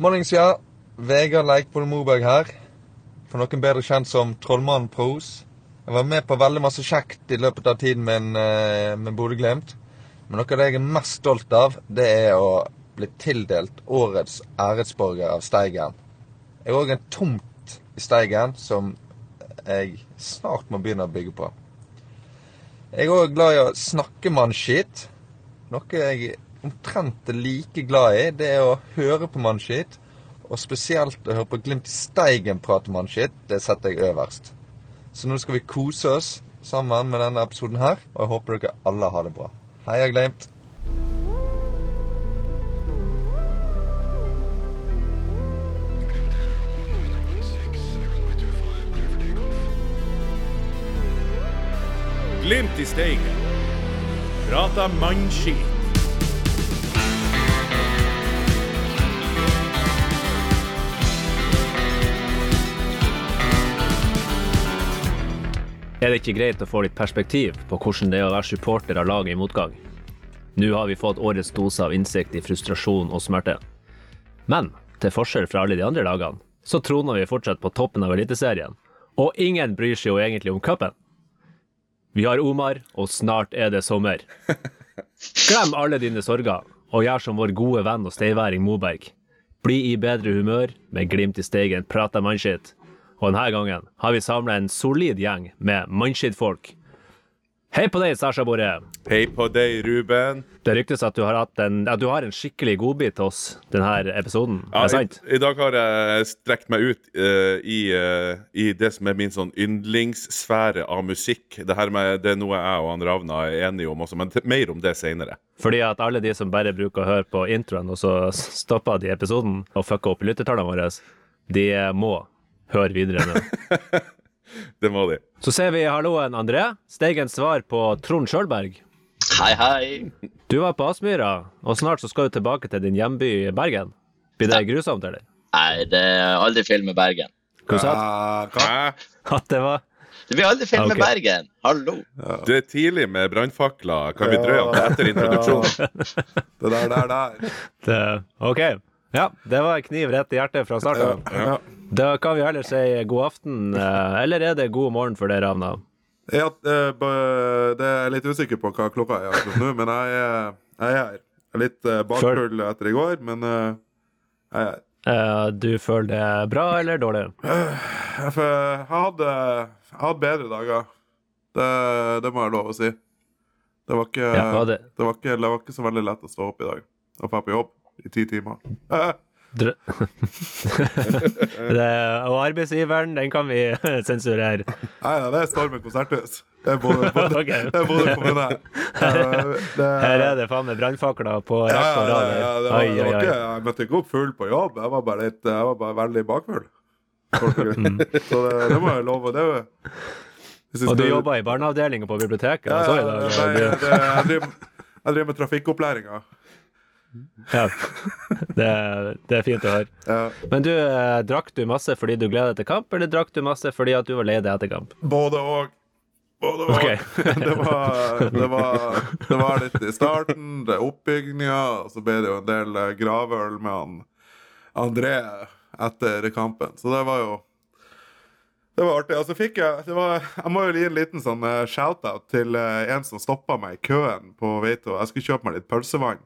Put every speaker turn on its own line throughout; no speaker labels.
Mornings, ja. Vegard Leikvoll Moberg her. For noen bedre kjent som Trollmannen Pros. Jeg var med på veldig masse kjekt i løpet av tiden min eh, med Bodø-Glimt. Men noe av det jeg er mest stolt av, det er å bli tildelt årets æresborger av Steigen. Jeg har òg en tomt i Steigen som jeg snart må begynne å bygge på. Jeg er òg glad i å snakke mannskitt. Noe jeg omtrent like glad i, det er å høre på mannskitt. Og spesielt å høre på Glimt i Steigen prate mannskitt. Det setter jeg øverst. Så nå skal vi kose oss sammen med denne episoden her, og jeg håper dere alle har det bra. Heia Glimt!
Glimt i Steigen. Prata mannskit.
Er det ikke greit å få litt perspektiv på hvordan det er å være supporter av laget i motgang? Nå har vi fått årets dose av innsikt i frustrasjon og smerte. Men til forskjell fra alle de andre lagene, så troner vi fortsatt på toppen av Eliteserien. Og ingen bryr seg jo egentlig om cupen. Vi har Omar, og snart er det sommer. Glem alle dine sorger, og gjør som vår gode venn og steiværing Moberg. Bli i bedre humør med glimt i steigen, prata mannskitt. Og denne gangen har vi samla en solid gjeng med mannskittfolk. Hei på deg, Sasha Borre.
Hei på deg, Ruben.
Det ryktes at du har, en, at du har en skikkelig godbit til oss denne episoden.
Ja,
er det sant?
i, I dag har jeg strekt meg ut uh, i, uh, i det som er min sånn yndlingssfære av musikk. Det, her med, det er noe jeg og han Ravna er enige om også, men mer om det seinere.
Fordi at alle de som bare bruker å høre på introen, og så stopper de episoden og fucker opp lyttertallene våre, de må høre videre nå.
Det må de.
Så ser vi halloen André. Steigens svar på Trond Sjølberg.
Hei, hei.
Du var på Aspmyra, og snart så skal du tilbake til din hjemby Bergen. Blir det grusomt, eller?
Nei, det er aldri feil med Bergen.
Hva sa du?
Ah?
At det var
Det blir aldri feil
med
med Bergen. Hallo.
Det er tidlig med brannfakler. Kan vi drøye om det etter introduksjonen?
Det der, der, der.
det, OK. Ja, det var kniv rett i hjertet fra starten.
Ja.
Da kan vi heller si god aften, eh, eller er det god morgen for dere, Ravna?
Ja, eh, det er jeg litt usikker på hva klokka er akkurat nå, men jeg er, jeg er her. Litt eh, bakfull etter i går, men jeg er her.
Du føler det bra eller dårlig?
Jeg, jeg hadde, jeg hadde bedre dager. Det, det må jeg lov å si. Det var, ikke,
Ja, det?
det, var ikke, det var ikke så veldig lett å stå opp i dag og dra på jobb i ti timer.
Dr det, og arbeidsgiveren, den kan vi sensurere.
Nei, ja, det er Stormen konserthus. Det er både kommune. Det-
Her er det faen meg brannfakler på
Ja,
rekke og rad.
ja, var, var jeg møtte ikke opp full på jobb. Jeg var bare, litt, jeg var bare veldig bakfull.
Mm.
Så det, det må jeg love. Det, hvis
Og du jobber i barneavdelinga på biblioteket?
ja, ja, driver, jeg driver med trafikkopplæringa.
Ja. Det, det er fint å høre.
Ja.
Men du, eh, drakk du masse fordi du gleda deg til kamp, eller drakk du masse fordi at du var lei deg etter kamp?
Både og. Både og.
Okay.
det, var, det, var, det var litt i starten, det er oppbygninga, og så ble det jo en del eh, gravøl med han André etter kampen. Så det var jo det var artig. Og så fikk jeg det var, Jeg må jo gi en liten sånn eh, shout-out til en som stoppa meg i køen på vei til Jeg skulle kjøpe meg litt pølsevann.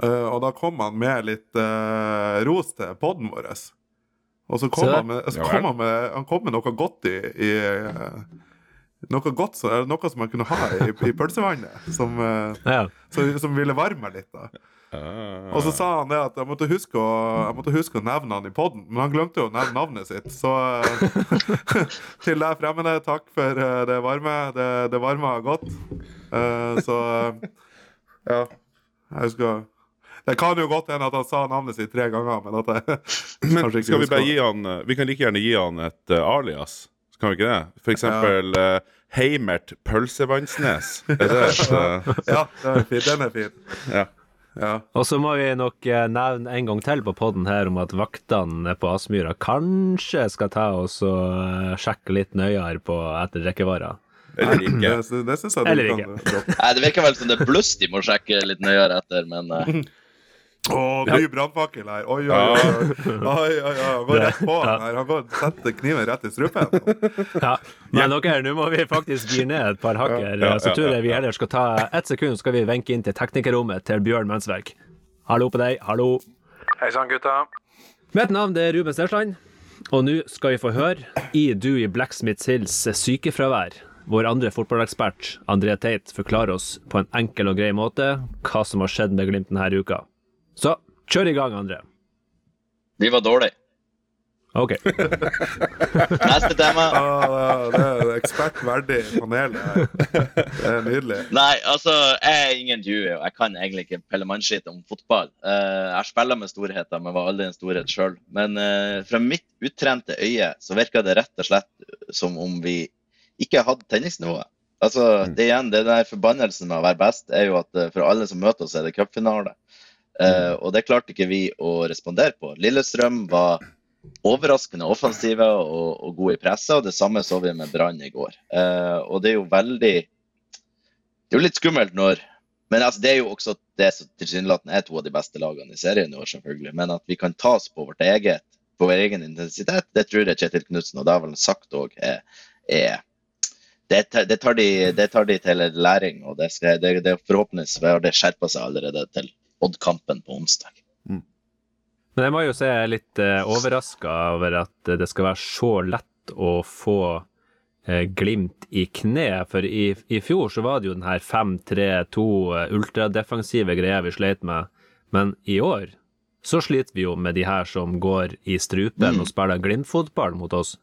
Eh, og da kom han med litt eh, ros til poden vår. Og så kom, han med, så kom han med Han kom med noe godt i, i eh, Noe godt så, eller noe som man kunne ha i, i pølsevannet. Som,
Ja.
som, som ville varme meg litt. da
Ah.
og så sa han det at jeg måtte huske å, jeg måtte huske å nevne han i poden, men han glemte jo å nevne navnet sitt. Så til deg fremmede, takk for det varme. Det, det varma godt. Uh, så ja. Jeg husker Det kan jo godt hende at han sa navnet sitt tre ganger, men at jeg
Men
ikke
skal vi bare gi han eh, Vi kan like gjerne gi han et uh, alias. Kan vi ikke det? For eksempel eh, Heimert Pølsevannsnes. Er det et uh...
Ja, den er fin. Den er fin.
Ja.
Ja.
Og så må vi nok nevne en gang til på podden her om at vaktene på Aspmyra kanskje skal ta oss og sjekke litt nøyere på etter drikkevarer.
Eller ikke.
Det, det syns jeg
Eller
du
ikke.
kan.
Nei, Det virker vel som det er bluss de må sjekke litt nøyere etter, men eh,
Å, ny brannfakkel her. Oi, oi, oi. oi, oi, oi. Han går rett på han her. Han går setter kniven rett i strupen.
Ja. Men dere, nå må vi faktisk gire ned et par hakker.
Ja, ja,
Så tror jeg vi heller skal ta ett sekund, skal vi venke inn til teknikerrommet til Bjørn Mensverk. Hallo på deg. Hallo.
Hei sann, gutta.
Mitt navn det er Ruben Stensland, og nå skal vi få høre i Du i Blacksmiths Hills sykefravær. Vår andre fotballekspert, André Teit, forklarer oss på en enkel og grei måte hva som har skjedd med Glimt denne uka. Så kjør i gang, André.
Vi var dårlige.
OK.
Neste tema.
Ah, det er ekspert ekspertverdig panel. Det er nydelig.
Nei, altså, jeg er ingen og jeg kan egentlig ikke pelle mannskitt om fotball. Eh, jeg spiller med storheter, men var aldri en storhet sjøl. Men eh, fra mitt utrente øye så virker det rett og slett som om vi ikke hadde tennisnivået. Altså, det igjen, det der forbannelsen med å være best, er jo at eh, for alle som møter oss, er det cupfinale. Eh, og det klarte ikke vi å respondere på. Lillestrøm var overraskende offensive og, og gode i presset, og det samme så vi med Brann i går. Uh, og det er jo veldig Det er jo litt skummelt når Men altså, det er jo også det som tilsynelatende er to av de beste lagene i serien i år, selvfølgelig. Men at vi kan tas på vårt eget på vår egen intensitet, det tror jeg Kjetil Knutsen og Davalen sagt òg er, er det, tar- det, tar de, det tar de til læring, og det, skal, det, det forhåpentligvis har det skjerpa seg allerede til Odd-kampen på onsdag.
Men jeg må jo si jeg er litt eh, overraska over at det skal være så lett å få eh, Glimt i kne. For i, i fjor så var det jo den her 5-3-2 eh, ultradefensive greia vi sleit med. Men i år så sliter vi jo med de her som går i strupen og spiller Glimt-fotball mot oss.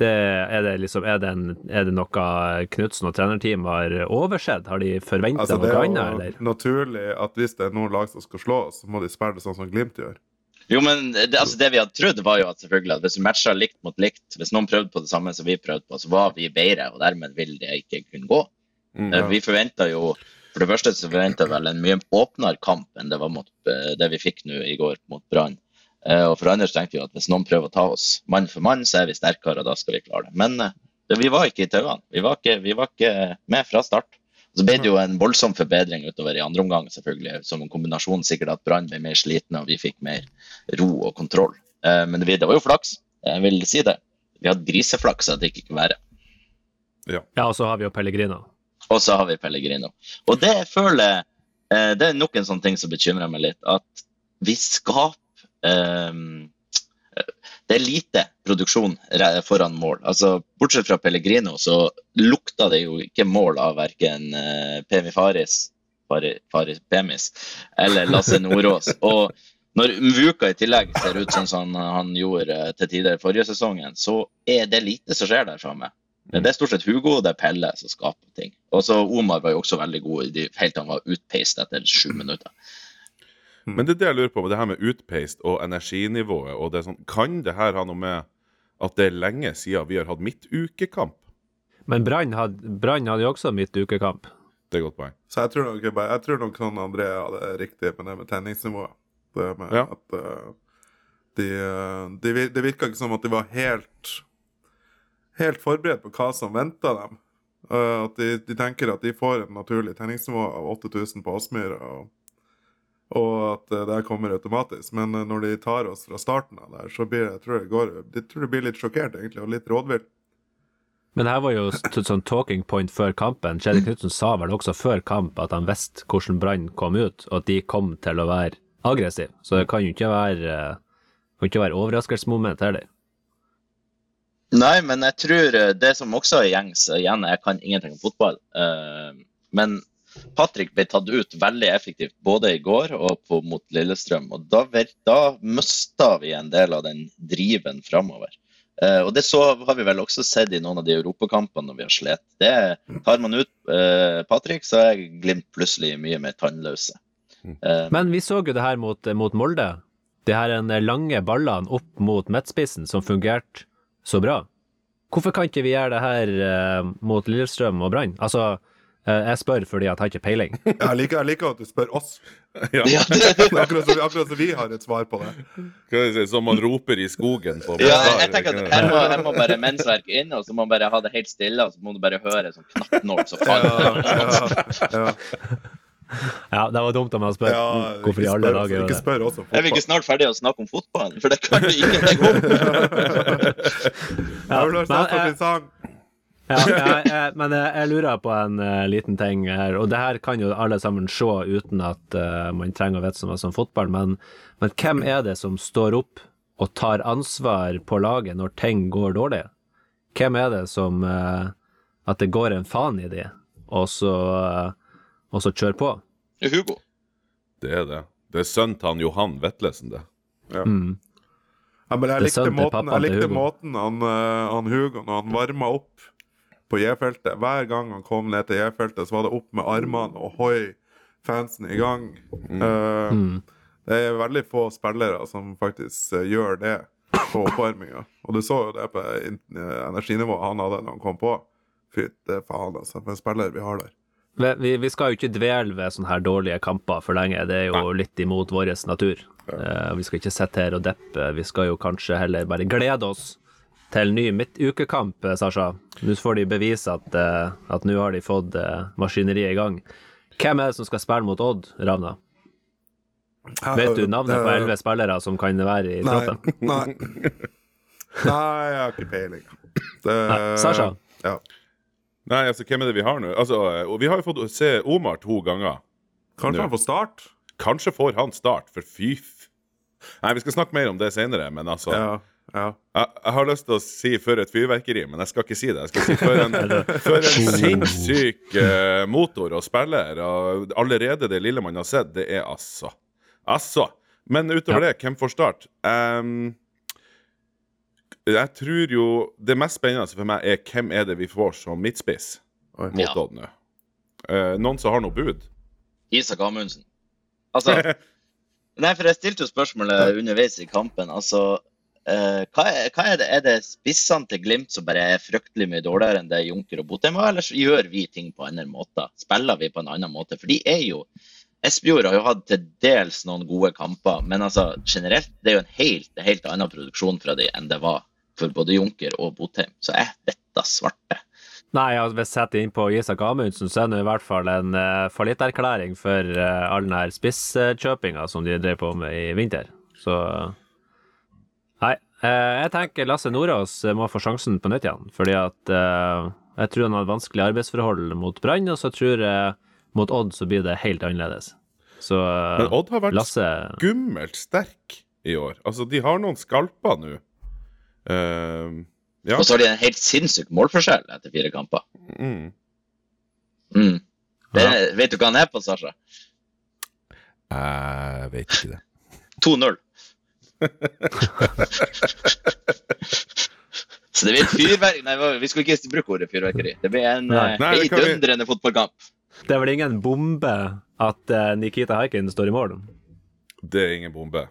Det, er, det liksom, er, det en, er det noe Knutsen og trenerteam har oversett? Har de forventa
Altså, det
noe
er
annet,
jo
eller?
naturlig at hvis det er noen lag som skal slå oss, så må de spille det sånn som Glimt gjør.
Jo, men det, altså det vi hadde trodd, var jo at selvfølgelig at hvis vi matcha likt mot likt, hvis noen prøvde på det samme som vi prøvde på, så var vi bedre, og dermed vil det ikke kunne gå.
Mm.
ja. Vi forventa jo For det første så forventa vel en mye åpnere kamp enn det var mot eh, det vi fikk nå i går mot Brann. Eh, Og for andre tenkte vi at hvis noen prøver å ta oss mann for mann, så er vi sterkere, og da skal vi klare det. Men eh, vi var ikke i tauene. Vi, var ikke- vi var ikke med fra start. Så ble det jo en voldsom forbedring utover i andre omgang, selvfølgelig. Som en kombinasjon sikkert at Brann ble mer slitne, og vi fikk mer ro og kontroll. Eh, Men det, det var jo flaks, jeg vil si det. Vi hadde griseflaks at det ikke kunne være.
Ja, og så har vi jo Pellegrino.
Og så har vi Pellegrino. Og det føler jeg Det er nok en sånn ting som bekymrer meg litt. At vi skaper Det er lite produksjon foran mål. Altså, Bortsett fra Pellegrino så lukta det jo ikke mål av verken uh, Pemi Faris, Fari, Faris Pemis eller Lasse Nordås. Og når Mvuka i tillegg ser ut sånn som han, gjorde eh, til tider forrige sesongen, så er det lite som skjer der framme. Det er stort sett Hugo og det er Pelle som skaper ting. Og så Omar var jo også veldig god helt til han var utpeist etter sju minutter.
Men det er det jeg lurer på med det her med utpeist og energinivået. og det er sånn, Kan det her ha noe med at det er lenge siden vi har hatt midtukekamp?
Men Brann hadde, hadde jo også midtukekamp.
Det er et godt poeng.
Så jeg tror nok, jeg tror nok sånn André hadde riktig med det med tenningsnivået. Det med
Ja.
at uh, de, de, Det virka ikke som at de var helt helt forberedt på hva som venta dem. Uh, at de, de tenker at de får en naturlig tenningsnivå av 8000 på Aspmyra, og, og at eh, det kommer automatisk. Men eh, når de tar oss fra starten av der, så blir jeg tror jeg går, jeg tror de blir litt sjokkert, egentlig, og litt rådvill.
Men her var jo sånn talking point før kampen. Kjetil Knutsen sa vel også før kamp at han visste hvordan Brann kom ut, og at de kom til å være aggressive. Så det kan jo ikke være, eh, kan ikke være overraskelsesmoment heller.
Nei, men jeg tror det som også er gjengs Igjen, jeg kan ingenting om fotball. men Patrick ble tatt ut veldig effektivt både i går og på, mot Lillestrøm. Og da, da mista vi en del av den driven framover. Eh, og det så har vi vel også sett i noen av de europakampene når vi har slitt. Det Tar man ut eh, Patrick, så er Glimt plutselig mye mer tannløse. Eh,
Men vi så jo det her mot, mot Molde. De her en lange ballene opp mot midtspissen som fungerte så bra. Hvorfor kan ikke vi gjøre det her eh, mot Lillestrøm og Brann? Altså, jeg spør fordi jeg har ikke peiling.
Jeg liker, jeg liker at du spør oss.
Ja,
ja, det,
Akkurat som, akkurat som vi har et svar på det.
si, Som man roper i skogen på
Ja, jeg, jeg tenker at her må, her må bare mensverket inn, og så må man bare ha det helt stille, og så må du bare høre sånn knattnål som
Ja,
faller.
ja, ja.
Ja, det var dumt av meg å spørre hvorfor i
ikke
alle dager gjør
Ikke
det.
spør også
Er vi ikke snart ferdige å snakke om fotball? For det kan vi ingenting om.
Jeg vil ha
men,
sett
eh,
sang.
Ja, jeg, jeg, men jeg, jeg lurer på en uh, liten ting her, og det her kan jo alle sammen se uten at uh, man trenger å vite så mye om fotball, men, men hvem er det som står opp og tar ansvar på laget når ting går dårlig? Hvem er det som uh, At det går en faen i de, og så, og så kjører på?
Det er Hugo.
Det er det. Det er sønnen til han Johan Vetlesen, det.
Mm.
Ja, men jeg likte måten, jeg likte måten han, han Hugo Når han varma opp på J-feltet Hver gang han kom ned til J-feltet, så var det opp med armene og hoi fansen i gang. Eh,
Mm.
Det er veldig få spillere som faktisk uh, gjør det på oppvarminga. Og du så jo det på eh, energinivået han hadde når han kom på. Fytte faen, altså. For en spiller vi har der.
Vi, vi- skal jo ikke dvele ved sånne her dårlige kamper for lenge, det er jo litt imot vår natur. Eh, vi skal ikke sitte her og deppe, vi skal jo kanskje heller bare glede oss til ny midtukekamp, eh, Sasha. Nå får de bevise at, eh, at nå har de fått eh, maskineriet i gang. Hvem er det som skal spille mot Odd, Ravna? Vet du navnet på elleve spillere som kan være i
Nei.
troppen?
Nei. Nei, jeg har ikke peiling. Det,
Nei, Sasha?
Ja.
Nei, altså, hvem er det vi har nå? Altså, vi har jo fått se Omar to ganger.
Kanskje
Nå.
han får start?
Kanskje får han start, for fy f... Nei, vi skal snakke mer om det senere, men altså
Ja. Ja.
jeg, jeg har lyst til å si 'før et fyrverkeri, men jeg skal ikke si det. Jeg skal si 'før en, for en sinnssyk uh, motor og spiller. Og allerede det lille man har sett, det er altså Altså. Men utover det, hvem får start? Um, jeg tror jo Det mest spennende for meg er hvem er det vi får som midtspiss
Oi.
mot
Ja.
Odd nå. Uh, noen som har noe bud?
Isak Amundsen. Altså Nei, for jeg stilte jo spørsmålet underveis i kampen. Altså, eh, hva, er, hva er det? Er det spissene til Glimt som bare er fryktelig mye dårligere enn det Junker og Botheim var, eller så gjør vi ting på andre måter? Spiller vi på en annen måte? For de er jo Espejord har jo hatt til dels noen gode kamper, men altså generelt det er jo en helt, helt annen produksjon fra de enn det var for både Junker og Botheim. Så er dette svarte.
Nei, altså, hvis jeg setter inn på Isak Amundsen, så er det i hvert fall en uh, fallitterklæring for uh, all den her spisskjøpinga som de drev på med i vinter. Så Nei. eh, jeg tenker Lasse Nordås eh, må få sjansen på nytt igjen, fordi at eh, jeg tror han hadde vanskelige vanskelig arbeidsforhold mot Brann, og så tror jeg mot Odd så blir det helt annerledes. Så
Men Odd har vært
Lasse
skummelt sterk i år. Altså, de har noen skalper nå. Uh, ja.
Og så har de en helt sinnssyk målforskjell etter fire kamper.
Mm.
Mm. Det, Vet du hva han er på, Sasha?
Jeg vet ikke det.
2-0. Så det blir et fyrverkeri Nei, vi skulle ikke bruke ordet fyrverkeri. Det blir en
heidundrende
eh,
vi-
fotballkamp.
Det er vel ingen bombe at eh, Nikita Haikin står i mål?
Det er ingen bombe.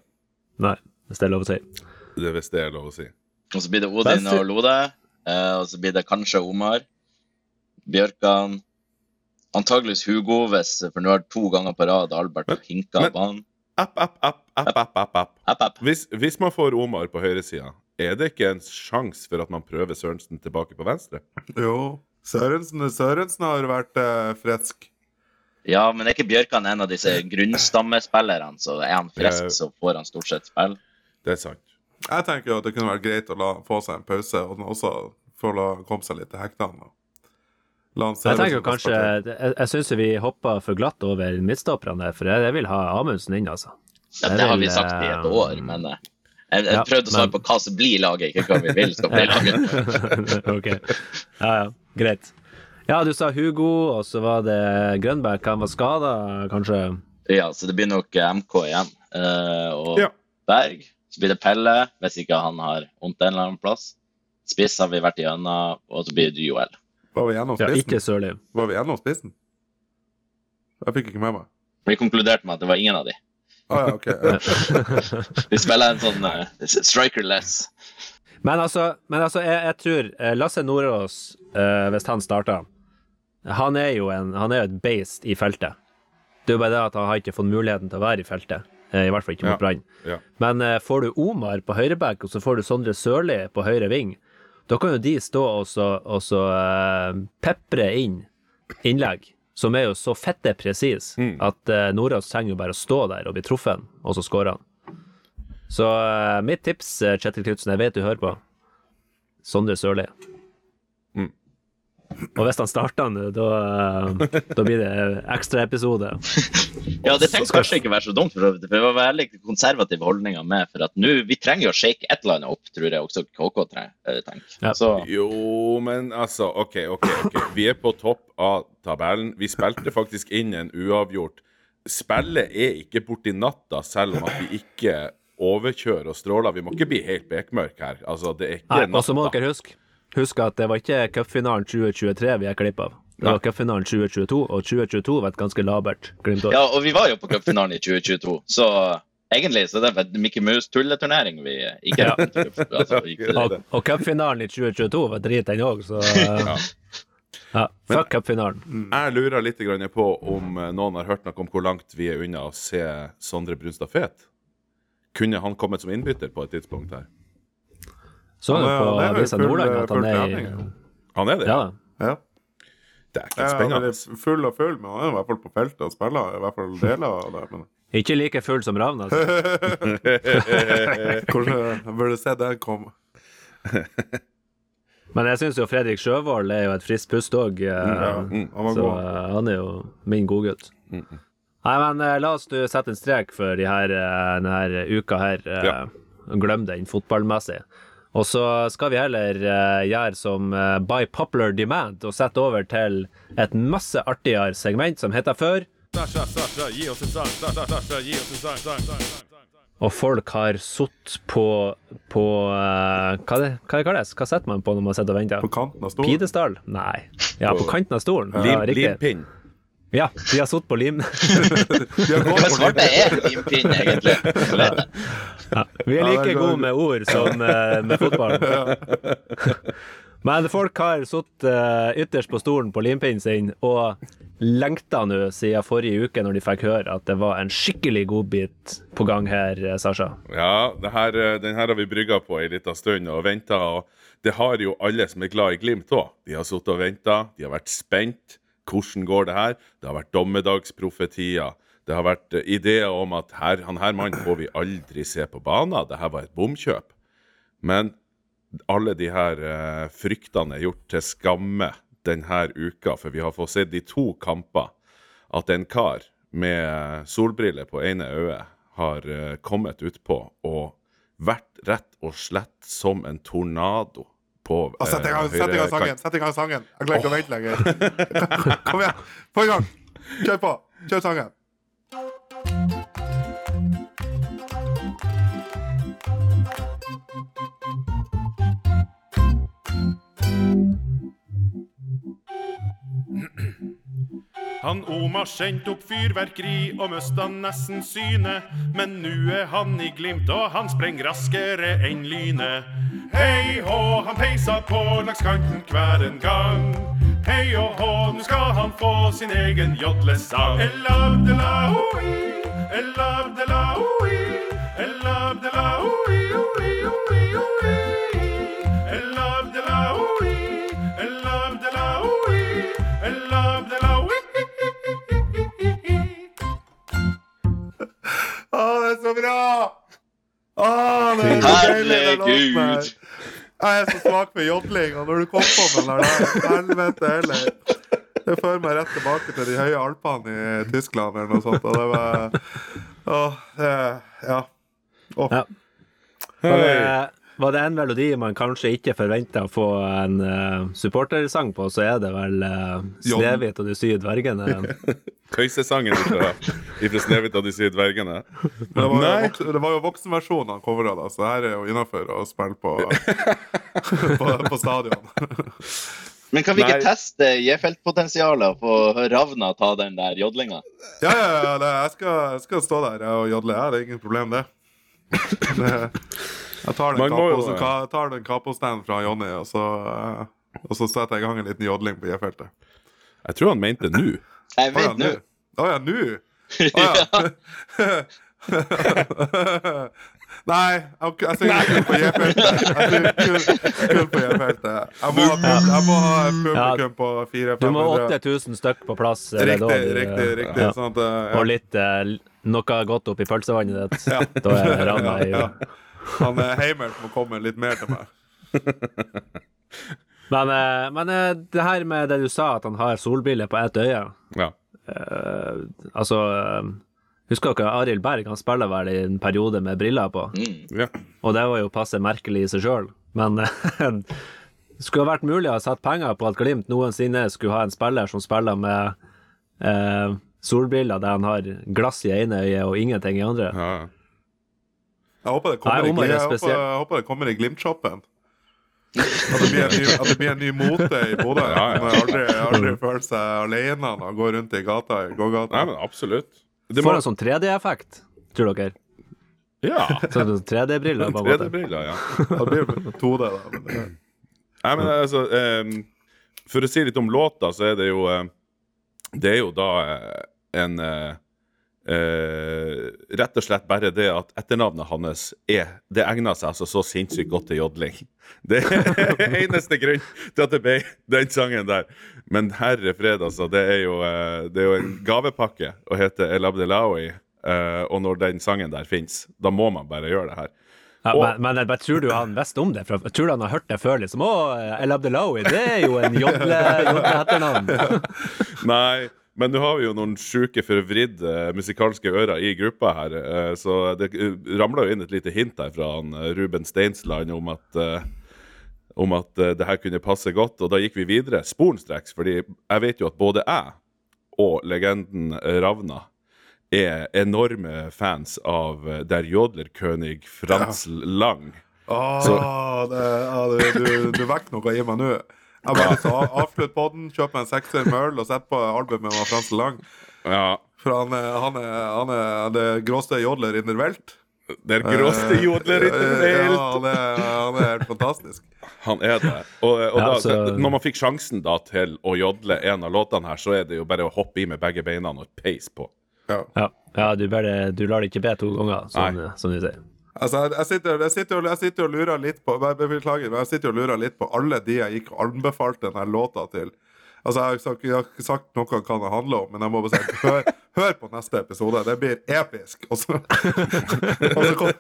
Nei, hvis det er lov å si.
Det er hvis det er lov å si.
Og så blir det Odin
Best-
og Lode. eh, og så blir det kanskje Omar. Bjørkan. Antageligvis Hugo, hvis, for nå har to ganger på rad Albert
Men-
hinka banen.
App, app, app, app, app, app, app.
App, app.
Hvis, hvis man får Omar på høyresida, er det ikke en sjanse for at man prøver Sørensen tilbake på venstre?
Jo. Sørensen, Sørensen har vært eh, frisk.
Ja, men er ikke Bjørkan en av disse grunnstammespillerne, så er han frisk,
Eh.
så får han stort sett spille.
Det er sant.
Jeg tenker jo at det kunne vært greit å la få seg en pause, og også få la komme seg litt til hektene.
Jeg tenker kanskje. Jeg, jeg syns vi hoppa for glatt over midtstopperne der, for jeg, jeg vil ha Amundsen inn, altså.
Ja, det har vi sagt i et
eh,
år, men eh, jeg, jeg
ja,
prøvde å svare
men-
på hva som blir laget, ikke hva vi vil skal bli laget.
ok. Ja, ja. Greit. Ja, du sa Hugo, og så var det Grønberg. Han var skada, kanskje?
Ja, så det blir nok eh, MK igjen. Uh, og
Ja.
Berg. Så blir det Pelle, hvis ikke han har vondt en eller annen plass. Spiss har vi vært igjennom, og så blir det Joel.
Var vi gjennom
Ja,
spissen?
ikke Sørli.
Var vi gjennom spissen? Jeg fikk ikke med meg.
Vi konkluderte med at det var ingen av de.
Ah, ja, okay.
Vi spiller en sånn uh, striker-less.
Men altså, men altså jeg, jeg tror eh, Lasse Nordås, uh, hvis han starter Han er jo en, han er jo et beist i feltet. Det er jo bare det at han har ikke fått muligheten til å være i feltet. I hvert fall ikke
Ja.
mot Brann.
Ja.
Men uh, får du Omar på høyreback, og så får du Sondre Sørli på høyre ving, da kan jo de stå og så, og så eh, pepre inn innlegg som er jo så fette presis
Mm.
at uh, Nordås trenger jo bare å stå der og bli truffet, og så skårer han. Så uh, mitt tips, eh, Kjetil Knutsen, jeg vet du hører på, Sondre Sørli. Og hvis han starter nå, da, eh, da blir det ekstraepisode.
Ja, det trenger kanskje ikke være så dumt, for det var veldig konservative holdninger med. For at nå, vi trenger jo å shake et eller annet opp, tror jeg også KK eh, tenker.
Ja.
Så
Jo, men altså, OK, OK. ok. Vi er på topp av tabellen. Vi spilte faktisk inn en uavgjort. Spillet er ikke borti natta, selv om at vi ikke overkjører og stråler. Vi må ikke bli helt bekmørke her. Altså, det er ikke
Nei, og så må dere huske Husk at det var ikke cupfinalen 2023 vi er klipp av. Det var cupfinalen 2022, og 2022 var et ganske labert Glimt-år.
Ja, og vi var jo på cupfinalen i 2022, så egentlig så er det Mickey Mouse-tulleturnering vi ikke
Ja.
altså,
Og, og cupfinalen i 2022 var drit, den òg, så
Ja.
ja. Fuck cupfinalen.
Jeg lurer litt på om noen har hørt noe om hvor langt vi er unna å se Sondre Brunstad Fet. Kunne han kommet som innbytter på et tidspunkt her?
Så
Han er-
på
er
Avisa Nordland at han er i.
Han er det?
Ja,
Ja.
Det er ikke spennende.
veldig full og full, men han er i hvert fall på feltet og spiller. I hvert fall deler av det. Men
ikke like full som Ravn, altså.
Hvordan jeg burde se den komme.
Men jeg syns jo Fredrik Sjøvold er jo et friskt pust òg,
Ja,
Mm.
han
så
god.
eh, han er jo min godgutt.
Mm.
Nei, men eh, la oss du sette en strek for de her, eh, denne uka her. eh,
Ja.
Glem den fotballmessig. Og så skal vi heller eh, gjøre som eh, by popular demand og sette over til et masse artigere segment som heter Før. Og folk har sittet på, på uh, hva, det, hva det kalles? Hva setter man på når man sitter og venter?
På kanten av stolen.
Pidestall? Nei. Ja, på kanten av stolen. Ja,
Lim, limpinn.
Ja, de har sittet på lim...
Hva svarte er limpinn, egentlig? Ja.
Ja, vi er like gode med ord som eh, med fotball. Men folk har sittet eh, ytterst på stolen på limpinnen sin og lengta nå siden forrige uke, når de fikk høre at det var en skikkelig godbit på gang her, eh, Sasha.
Ja, det her, den her har vi brygga på ei lita stund og venta. Og det har jo alle som er glad i Glimt òg. De har sittet og venta, de har vært spent. Hvordan går det her? Det har vært dommedagsprofetier. Det har vært eh, ideer om at her, han her mannen får vi aldri se på banen. Det her var et bomkjøp. Men alle de her eh, fryktene er gjort til skamme denne uka, for vi har fått sett i to kamper at en kar med solbriller på ene øyet har eh, kommet utpå og vært rett og slett som en tornado på
Ah, Sett i gang
eh,
sett i gang sangen! Sett i gang sangen. Jeg klarer ikke å vente lenger. Kom igjen! Få i gang! Kjør på! Kjør sangen.
Han Omar skjente opp fyrverkeri og mista nesten synet. Men nu er han i Glimt, og han spreng raskere enn lynet. Hei hå, han peisa på langs kanten hver en gang. Hei og hå, nu skal han få sin egen jodlesang. Elabdelaoi, elabdelaoi, elabdelaoi, oi, oi, oi,
oi. Er.
Herregud.
Jeg er så svak for jodling, og når du kom på med den der, helvete heller. Det fører meg rett tilbake til de høye alpene i Tyskland eller noe sånt, og det var Åh, det Ja. Åh.
Ja. Det, var det en melodi man kanskje ikke forventa å få en uh, supportersang på, så er det vel uh, 'Snehvit og de syv dvergene'.
Køysesangen fra, fra Snehvit og de syv dvergene.
Men det var,
Nei.
voksen, det var jo voksenversjonen han covra, da, så det her er jo innafor å spille på, på, på stadion.
Men kan vi ikke
Nei.
teste J-feltpotensialet og få Ravna ta den der jodlinga?
Ja, ja, ja, det, jeg, skal, jeg skal stå der og jodle. Ja, det er ingen problem, det. det jeg tar den,
Man må
ka- tar den kapostand fra Jonny, og så, eh, og så setter jeg i gang en liten jodling på J-feltet.
Jeg tror han mente nå.
Jeg vet nå.
Å ja, nå? Å ja. Nei, jeg, jeg synger kun på J-feltet. Jeg synger kun, på J-feltet. Jeg må ha, jeg må ha et publikum på
Du må ha
400-500.
8000 stykk på plass. er
Riktig,
da du-
riktig, riktig.
Ja.
Sånn at, eh, ja.
Og litt eh, noe godt oppi pølsevannet ditt. Da er randa i
Ja. Han eh, Heimert må komme litt mer til meg.
Men, eh, men eh, det her med det du sa, at han har solbriller på ett øye
Ja.
uh, Altså Husker dere Arild Berg? Han spiller vel i en periode med briller på.
Mm.
ja.
Og det var jo passe merkelig i seg sjøl. Men det skulle vært mulig å ha satt penger på at Glimt noensinne skulle ha en spiller som spiller med eh, solbriller der han har glass i ene øyet og ingenting i andre.
ja.
Jeg håper det kommer,
Nei,
i,
Omar
jeg håper, jeg håper det kommer i Glimt-shoppen. At det, ny, at det blir en ny mote i Bodø.
Ja, ja.
Man aldri, aldri føler seg alene når man går rundt i gata i
Nei, men absolutt. Det
Får en sånn 3D-effekt, tror dere?
Ja.
Sånn 3D-briller, på en måte.
3D-briller, ja.
Det blir 2D, da. Men det,
Nei, men altså um, For å si litt om låta, så er det jo eh, Det er jo da eh, en eh, eh, Rett og slett bare det at etternavnet hans er Det egner seg altså så sinnssykt godt til jodling. Det er eneste grunn til at det ble den sangen der. Men herre fred, altså. Det er jo, uh, det er jo en gavepakke å hete El Abdelawi. Uh, og når den sangen der fins, da må man bare gjøre det her.
Ja,
Og-
men, men bare tror du han visste om det? For jeg tror du han har hørt det før? liksom, Å, El Abdelawi, det er jo en jodle- jodleetternavn.
Nei, men nå har vi jo noen sjuke, forvridde musikalske ører i gruppa her. eh, Så det uh, ramla jo inn et lite hint her fra han, eh, Ruben Steinsland om at eh, om at eh, det her kunne passe godt, og da gikk vi videre sporenstreks, fordi jeg vet jo at både jeg og legenden eh, Ravna er enorme fans av eh, Der Jodlerkönig Frans Lang.
Åh, det, ja, du, du, du vekker noe i meg nå. Jeg bare lyst til å avslutte podden, kjøpe meg en sekser med øl og sett på albumet med Frans Lang.
Ja,
For han er, han er, han er det gråste jodler in der Welt.
Der gråste jodler i
Eh, Ja, han er, han er helt fantastisk.
Han er det. Og, og
Ja,
da,
så-
når man fikk sjansen da til å jodle en av låtene her, så er det jo bare å hoppe i med begge beina og peis på.
Ja.
Ja, ja du, bare, du lar det ikke be to ganger, som,
Nei.
som de sier.
Altså, jeg, sitter, jeg, sitter, jeg sitter og lurer litt på be- be- Beklager, men jeg sitter og lurer litt på alle de jeg gikk og anbefalte denne låta til. Altså, Jeg har sagt, jeg har ikke sagt noe hva det handler om, men jeg må bare si hør, hør på neste episode. Det blir episk. Og så, og så, kom,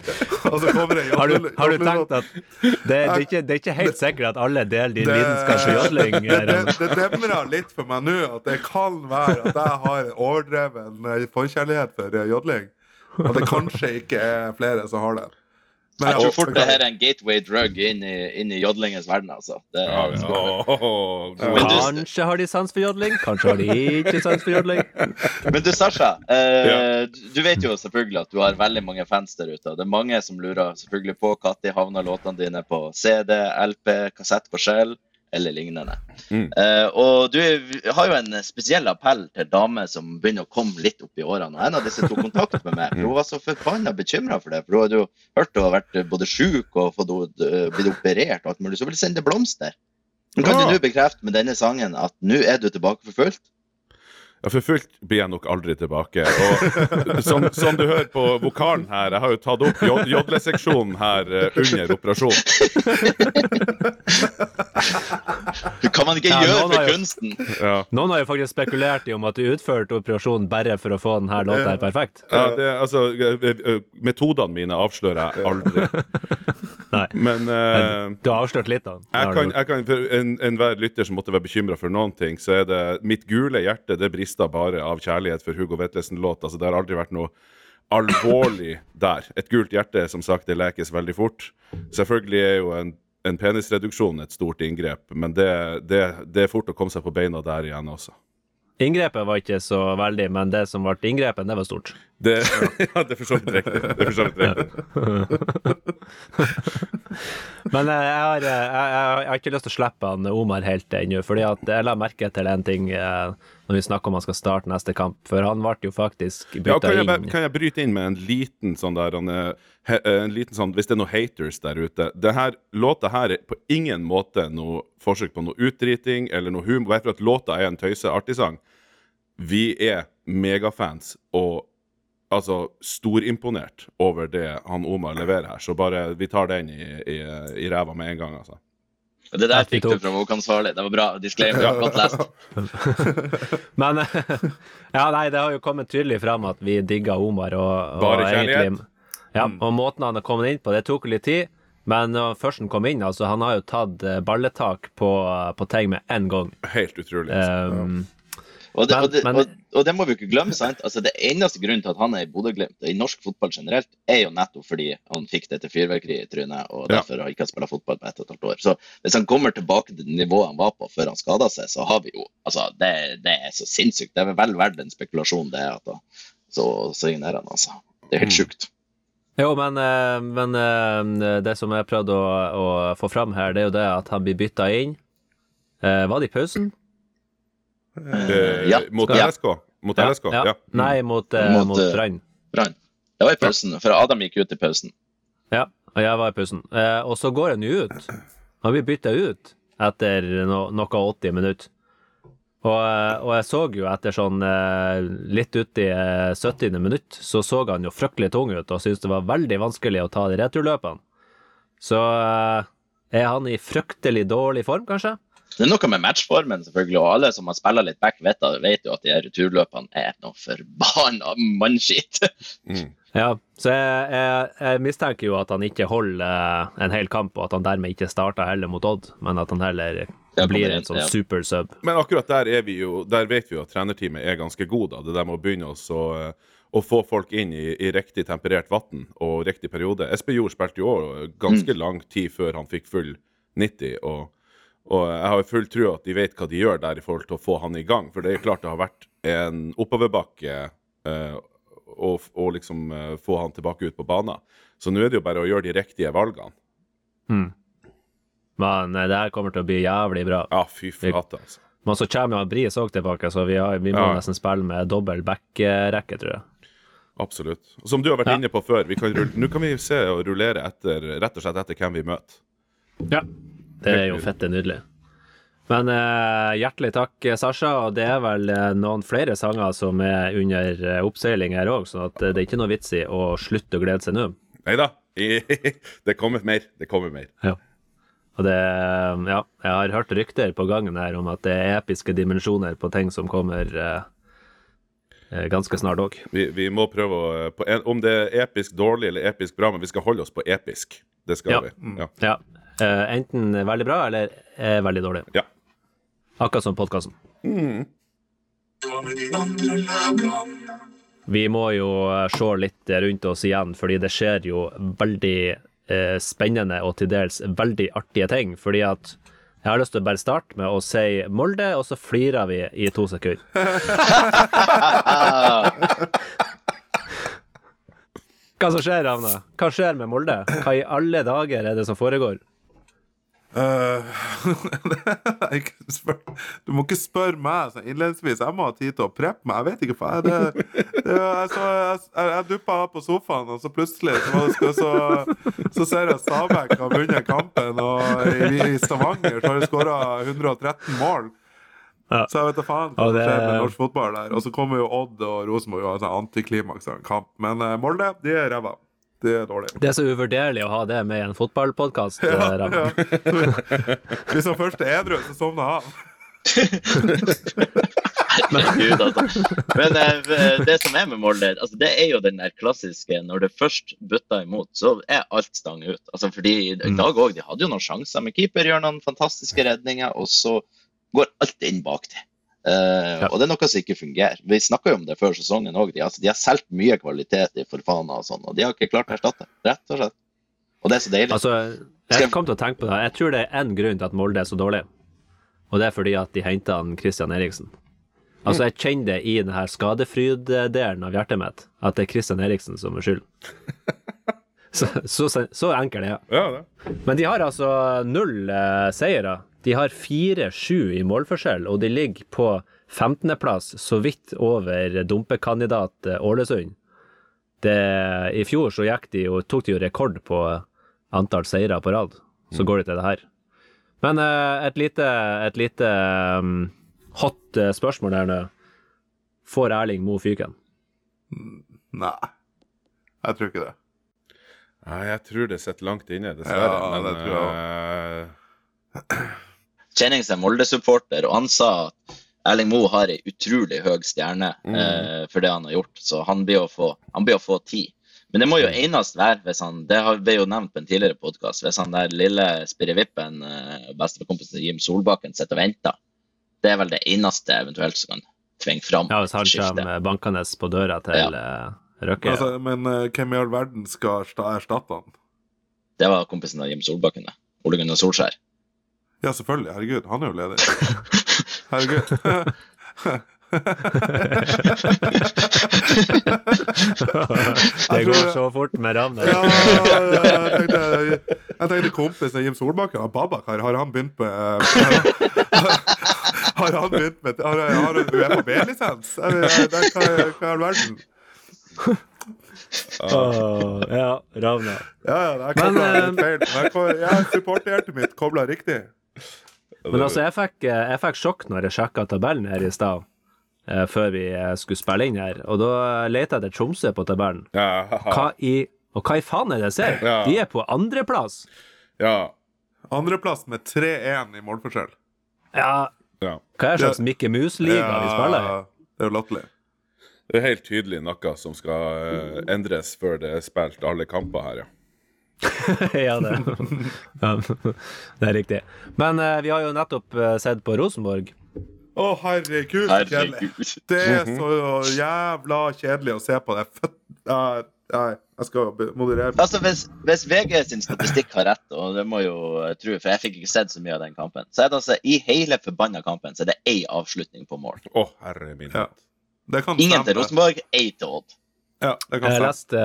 og så kommer det
Har du, har du tenkt at det, det, er ikke, det er ikke helt sikkert at alle deler din lidenskap for jodling?
Det, det, det demrer litt for meg nå at det kan være at jeg har en overdreven forkjærlighet for jodling. At det kanskje ikke er flere som har det. Men
Jeg tror fort det her er en gateway drug inn i, inn i jodlingens verden, altså. Det,
Ja, ja.
Men du-
Kanskje har de sans for jodling, kanskje har de ikke sans for jodling.
Men du, Sasha. Eh,
Ja.
du- Du vet jo selvfølgelig at du har veldig mange fans der ute. Det er mange som lurer selvfølgelig på når havner låtene dine på CD, LP, kassett på skjell eller lignende.
Mm.
Uh, og du har jo en spesiell appell til damer som begynner å komme litt opp i årene. Og en av disse tok kontakt med meg. for Hun var så forbanna bekymra for det. For hun hadde jo hørt hun har vært både sjuk og fått, uh, blitt operert og alt mulig. Så hun ville sende blomster. Men kan
Ja.
du nå bekrefte med denne sangen at nå er du tilbake for fullt?
Ja, for fullt blir jeg nok aldri tilbake. Og som, som du hører på vokalen her, jeg har jo tatt opp jodleseksjonen her under under Det
Kan man ikke
Ja,
gjøre for kunsten?
Ja.
Noen har jo faktisk spekulert i om at du utførte operasjonen bare for å få denne låta her perfekt.
Ja, det, altså, eh, eh, metodene mine avslører jeg aldri.
Nei.
Men eh,
Du har avslørt litt, da.
jeg kan, jeg kan, for en- enhver lytter som måtte være bekymra for noen ting, så er det mitt gule hjerte det brista bare av kjærlighet for Hugo Vetlesen-låt. Altså, det har aldri vært noe alvorlig der. Et gult hjerte som sagt, det lekes veldig fort. Selvfølgelig er jo en, en penisreduksjon et stort inngrep, men det, det, det er fort å komme seg på beina der igjen også.
Inngrepet var ikke så veldig, men det som ble inngrepet, det var stort.
Det, ja, det er for så vidt riktig. Det er for så vidt riktig.
Men eh, jeg har, eh, jeg, jeg, jeg har ikke lyst til å slippe han Omar helt ennå, fordi at jeg la merke til en ting eh, når vi snakker om han skal starte neste kamp, for han ble jo faktisk
Ja,
bytta
kan, jeg,
inn.
kan jeg bryte inn med en liten sånn der han, eh, eh, en liten sånn, Hvis det er noen haters der ute det her, Låta her er på ingen måte noe forsøk på noe utdriting eller noe humor. Bare for at låta er en tøyseartig sang. Vi er megafans, og altså storimponert over det han Omar leverer her. Så bare vi tar den i, i, i ræva med en gang, altså.
Det der fikk du fra Håkan Svarlig. Det var bra. Disclaimer. Godt lest.
Men Ja, nei, det har jo kommet tydelig fram at vi digger Omar og, og
Bare kjærlighet.
egentlig- Ja, og måten han har kommet inn på, det tok litt tid. Men når først han kom inn, altså, han har jo tatt eh, balletak på, på ting med en gang.
Helt utrolig. Um,
Um,
Og det, og, det, og, og det må vi ikke glemme. sant? Altså Det eneste grunnen til at han er i Bodø-Glimt, i norsk fotball generelt, er jo nettopp fordi han fikk dette fyrverkeriet i trynet, og
Ja.
derfor har ikke spilt fotball på ett og et halvt år. Så hvis han kommer tilbake til det nivået han var på før han skada seg, så har vi jo Altså, det, det er så sinnssykt. Det er vel verdt en spekulasjon, det at da så signerer han, altså. Det er helt
Mm.
sjukt.
Jo, men, eh, men eh, det som jeg prøvde å, å få fram her, det er jo det at han blir bytta inn. Eh, var det i pausen?
Eh,
ja.
Mot LSK? Mot LSK? Ja. Mm.
Nei, mot, eh,
Mot,
mot
eh,
Brann.
Brann. Det var i pausen, for Adam gikk ut i pausen.
Ja, og jeg var i pausen. Eh, og så går han jo ut. Han blir bytta ut etter no, noe 80 minutter. Og, eh, og jeg så jo etter sånn eh, litt uti eh, 70. minutt, så så han jo fryktelig tung ut og syntes det var veldig vanskelig å ta de returløpene. Så er han i fryktelig dårlig form, kanskje?
Det er noe med matchformen, selvfølgelig, og alle som har spilla litt back, vet, vet jo at de her returløpene er noe forbanna mannskitt.
Mm.
Ja, så jeg, jeg, jeg mistenker jo at han ikke holder eh, en hel kamp, og at han dermed ikke starter heller mot Odd, men at han heller blir en sånn
ja.
super sub.
Men akkurat der er vi jo Der vet vi jo at trenerteamet er ganske god, da. Det der med å begynne oss å, eh, å få folk inn i, i riktig temperert vann og riktig periode. Espejord spilte jo òg ganske lang tid før han fikk full 90, og, og jeg har full tro at de vet hva de gjør der i forhold til å få han i gang. For det er klart det har vært en oppoverbakke eh, å liksom eh, få han tilbake ut på banen. Så nå er det jo bare å gjøre de riktige valgene.
Mm. Men eh, det her kommer til å bli jævlig bra.
Ja, fy flate, altså.
Men så kommer jo Bris òg tilbake, så vi, har, vi må
Ja.
nesten spille med dobbel back-rekke, tror jeg.
Absolutt. Som du har vært
Ja.
inne på før, kan nå kan vi se og rullere etter, rett og slett etter hvem vi møter.
Ja. Det er jo fette nydelig. Men eh, hjertelig takk, Sasha. Og det er vel eh, noen flere sanger som er under eh, oppseiling her òg, så eh, det er ikke noe vits i å slutte å glede seg nå.
Nei da, det kommer mer. Det kommer mer.
Og det Ja, jeg har hørt rykter på gangen her om at det er episke dimensjoner på ting som kommer eh, ganske snart òg.
Vi, vi må prøve å på en, Om det er episk dårlig eller episk bra, men vi skal holde oss på episk. Det skal
Ja.
vi. Ja.
Ja. Eh, enten veldig bra eller eh, veldig dårlig.
ja.
Akkurat som podkasten. Vi må jo eh, se litt rundt oss igjen, fordi det skjer jo veldig eh, spennende og til dels veldig artige ting. Fordi at jeg har lyst til å bare starte med å si Molde, og så flirer vi i to sekunder. Hva som skjer, Ravna? Hva skjer med Molde? Hva i alle dager er det som foregår?
Spør, du må ikke spørre meg så innledningsvis. Jeg må ha tid til å preppe meg. Jeg vet ikke faen. det, det, jeg, så, jeg, jeg, duppa av på sofaen, og så plutselig så, det, så, så ser jeg Stabæk har vunnet kampen, og i, i Stavanger så har de skåra 113 mål.
Ja.
Så jeg vet da faen hva som
det-
skjer med norsk fotball der. Og så kommer jo Odd og Rosenborg og har en antiklimaks av en kamp. Men uh, Molde, de er ræva. De er dårlig.
Det er så uvurderlig å ha det med i en fotballpodkast.
Ja, ja. Hvis han først er edru, så sovner han.
Herregud, altså. Men eh, det som er med Molde, altså, det er jo den der klassiske når det først butter imot, så er alt stang ut. Altså, fordi i dag òg, de hadde jo noen sjanser med keeper, gjør noen fantastiske redninger, og så går alt inn bak det. Eh, Og det er noe som ikke fungerer. Vi snakka jo om det før sesongen òg. De, altså, de har solgt mye kvalitet i Forfana og sånn, og de har ikke klart å erstatte. Rett og slett. Og det er så deilig.
Altså, jeg kom til å tenke på det. Jeg tror det er én grunn til at Molde er så dårlig, og det er fordi at de henta Christian Eriksen. Altså, jeg kjenner det i denne skadefryd-delen av hjertet mitt, at det er Christian Eriksen som er skyld. Så, så, så enkel er jeg.
ja det.
Men de har altså null uh, seire. De har 4-7 i målforskjell, og de ligger på 15.-plass, så vidt over dumpekandidat eh, Ålesund. Det, I fjor så gikk de jo, tok de jo rekord på antall seire på rad. Så går de til det her. Men eh, et lite, et lite um, hot eh, spørsmål her nå. Får Erling Mo fyken?
Nei. Jeg tror ikke det.
Nei, jeg tror det sitter langt inne, dessverre.
Ja,
men
det tror
eh,
Jennings er Molde-supporter, og han sa at Erling Moe har ei utrolig høy stjerne
Mm.
eh, for det han har gjort, så han blir å få, han blir å få ti. Men det må jo enest være hvis han Det har- ble jo nevnt på en tidligere podkast. Hvis han der lille spirrevippen, eh, bestekompisen Jim Solbakken, sitter og venter. Det er vel det eneste eventuelt som kan tvinge fram
Ja, hvis han kommer bankende på døra til ja. Røkke.
Altså, men uh, hvem i all verden skal erstatte han?
Det var kompisen av Jim Solbakken, det. Ole Gunnar Solskjær.
Ja, selvfølgelig. Herregud, han er jo leder. Herregud.
det går så fort med Ravner.
Ja, jeg tenkte, jeg tenkte kompisen Jim Solbakken, og Babakar, har han begynt med Har han begynt med Har, har han Uefa B-lisens? Det- Hva i all verden?
Åh, ja, Ravner.
Ja, ja, det er
Men,
koblet
eh,
litt feil. Men jeg supporterhjertet mitt kobla riktig.
Men altså, jeg fikk, jeg fikk sjokk når jeg sjekka tabellen her i stad, eh, før vi eh, skulle spille inn her. Og da lette jeg etter Tromsø på tabellen.
ja,
Hva i, og hva i faen er det jeg ser?
Ja.
De er på andreplass!
ja,
Andreplass med 3-1 i målforskjell.
Ja,
ja.
hva er det slags Mikke Mus-liga vi spiller i?
det er jo latterlig.
Det er helt tydelig noe som skal eh, endres før det er spilt alle kamper her, ja.
ja, det. ja, det er riktig. Men eh, vi har jo nettopp eh, sett på Rosenborg.
Å, herregud, så kjedelig.
Herregud.
Det er så jævla kjedelig å se på. Det født... Nei, nei, jeg skal moderere meg.
Altså, hvis, hvis VG sin statistikk har rett, og det må jo jeg tro, for jeg fikk ikke sett så mye av den kampen, så er det altså i hele forbanna kampen så er det én avslutning på mål.
Å, herre min
Ja.
hatt.
Det kan
Ingen til
stemme.
Rosenborg, én til Odd.
Ja, det kan
Jeg leste,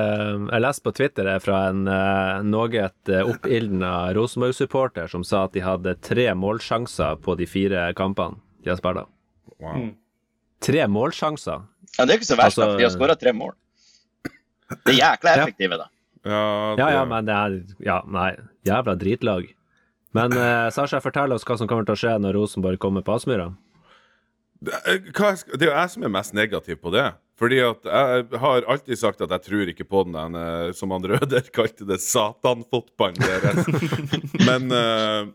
jeg leste på Twitter fra en uh, noe oppildna Rosenborg-supporter som sa at de hadde tre målsjanser på de fire kampene de har spilt.
Wow.
Mm.
Tre målsjanser?
Ja, det er ikke så verst,
Altså,
da, for de har skåra tre mål. Det er jækla
Ja.
effektive, da.
Ja,
Ja, ja, men det er Ja, nei, jævla dritlag. Men eh, Sasha, fortell oss hva som kommer til å skje når Rosenborg kommer på Aspmyra.
Det hva det er jo jeg som er mest negativ på det. Fordi at jeg har alltid sagt at jeg tror ikke på den, den eh, som han Røder kalte det, satanfotballen deres. Men uh,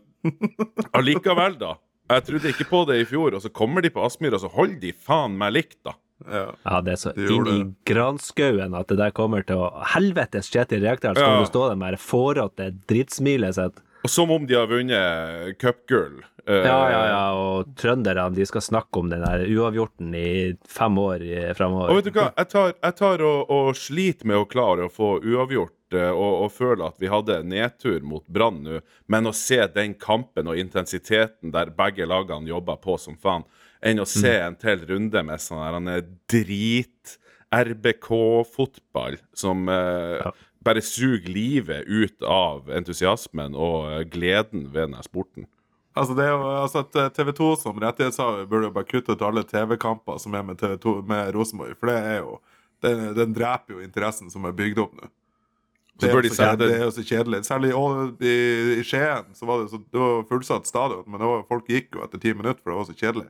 allikevel, da. Jeg trodde ikke på det i fjor, og så kommer de på Aspmyr, og så holder de faen meg likt, da.
Ja.
Ja, det er så
De
inn i granskauen at det der kommer til å Helvetes Kjetil Rekdal, skal
Ja.
du stå der med det fårete dritsmilet sitt.
Og som om de har vunnet cupgull. Uh,
Ja, ja, ja, og trønderne de skal snakke om den der uavgjorten i fem år framover.
Og vet du hva, jeg tar, jeg tar og, og sliter med å klare å få uavgjort eh, og, og føle at vi hadde nedtur mot Brann nå, men å se den kampen og intensiteten der begge lagene jobber på som faen, enn å se en til runde med sånn drit RBK-fotball som uh,
Ja.
Bare suger livet ut av entusiasmen og eh, gleden ved denne sporten.
Altså, det er jo, altså at TV 2 som rettighetshaver burde jo bare kutte ut alle TV-kamper som er med, TV 2, med Rosenborg, for det er jo den, den dreper jo interessen som er bygd opp nå. Det er, jo så kjedelig, kjedelig. Særlig i, i, Skien så var det, så, det var fullsatt stadion, men det var, folk gikk jo etter ti minutter, for det var så kjedelig.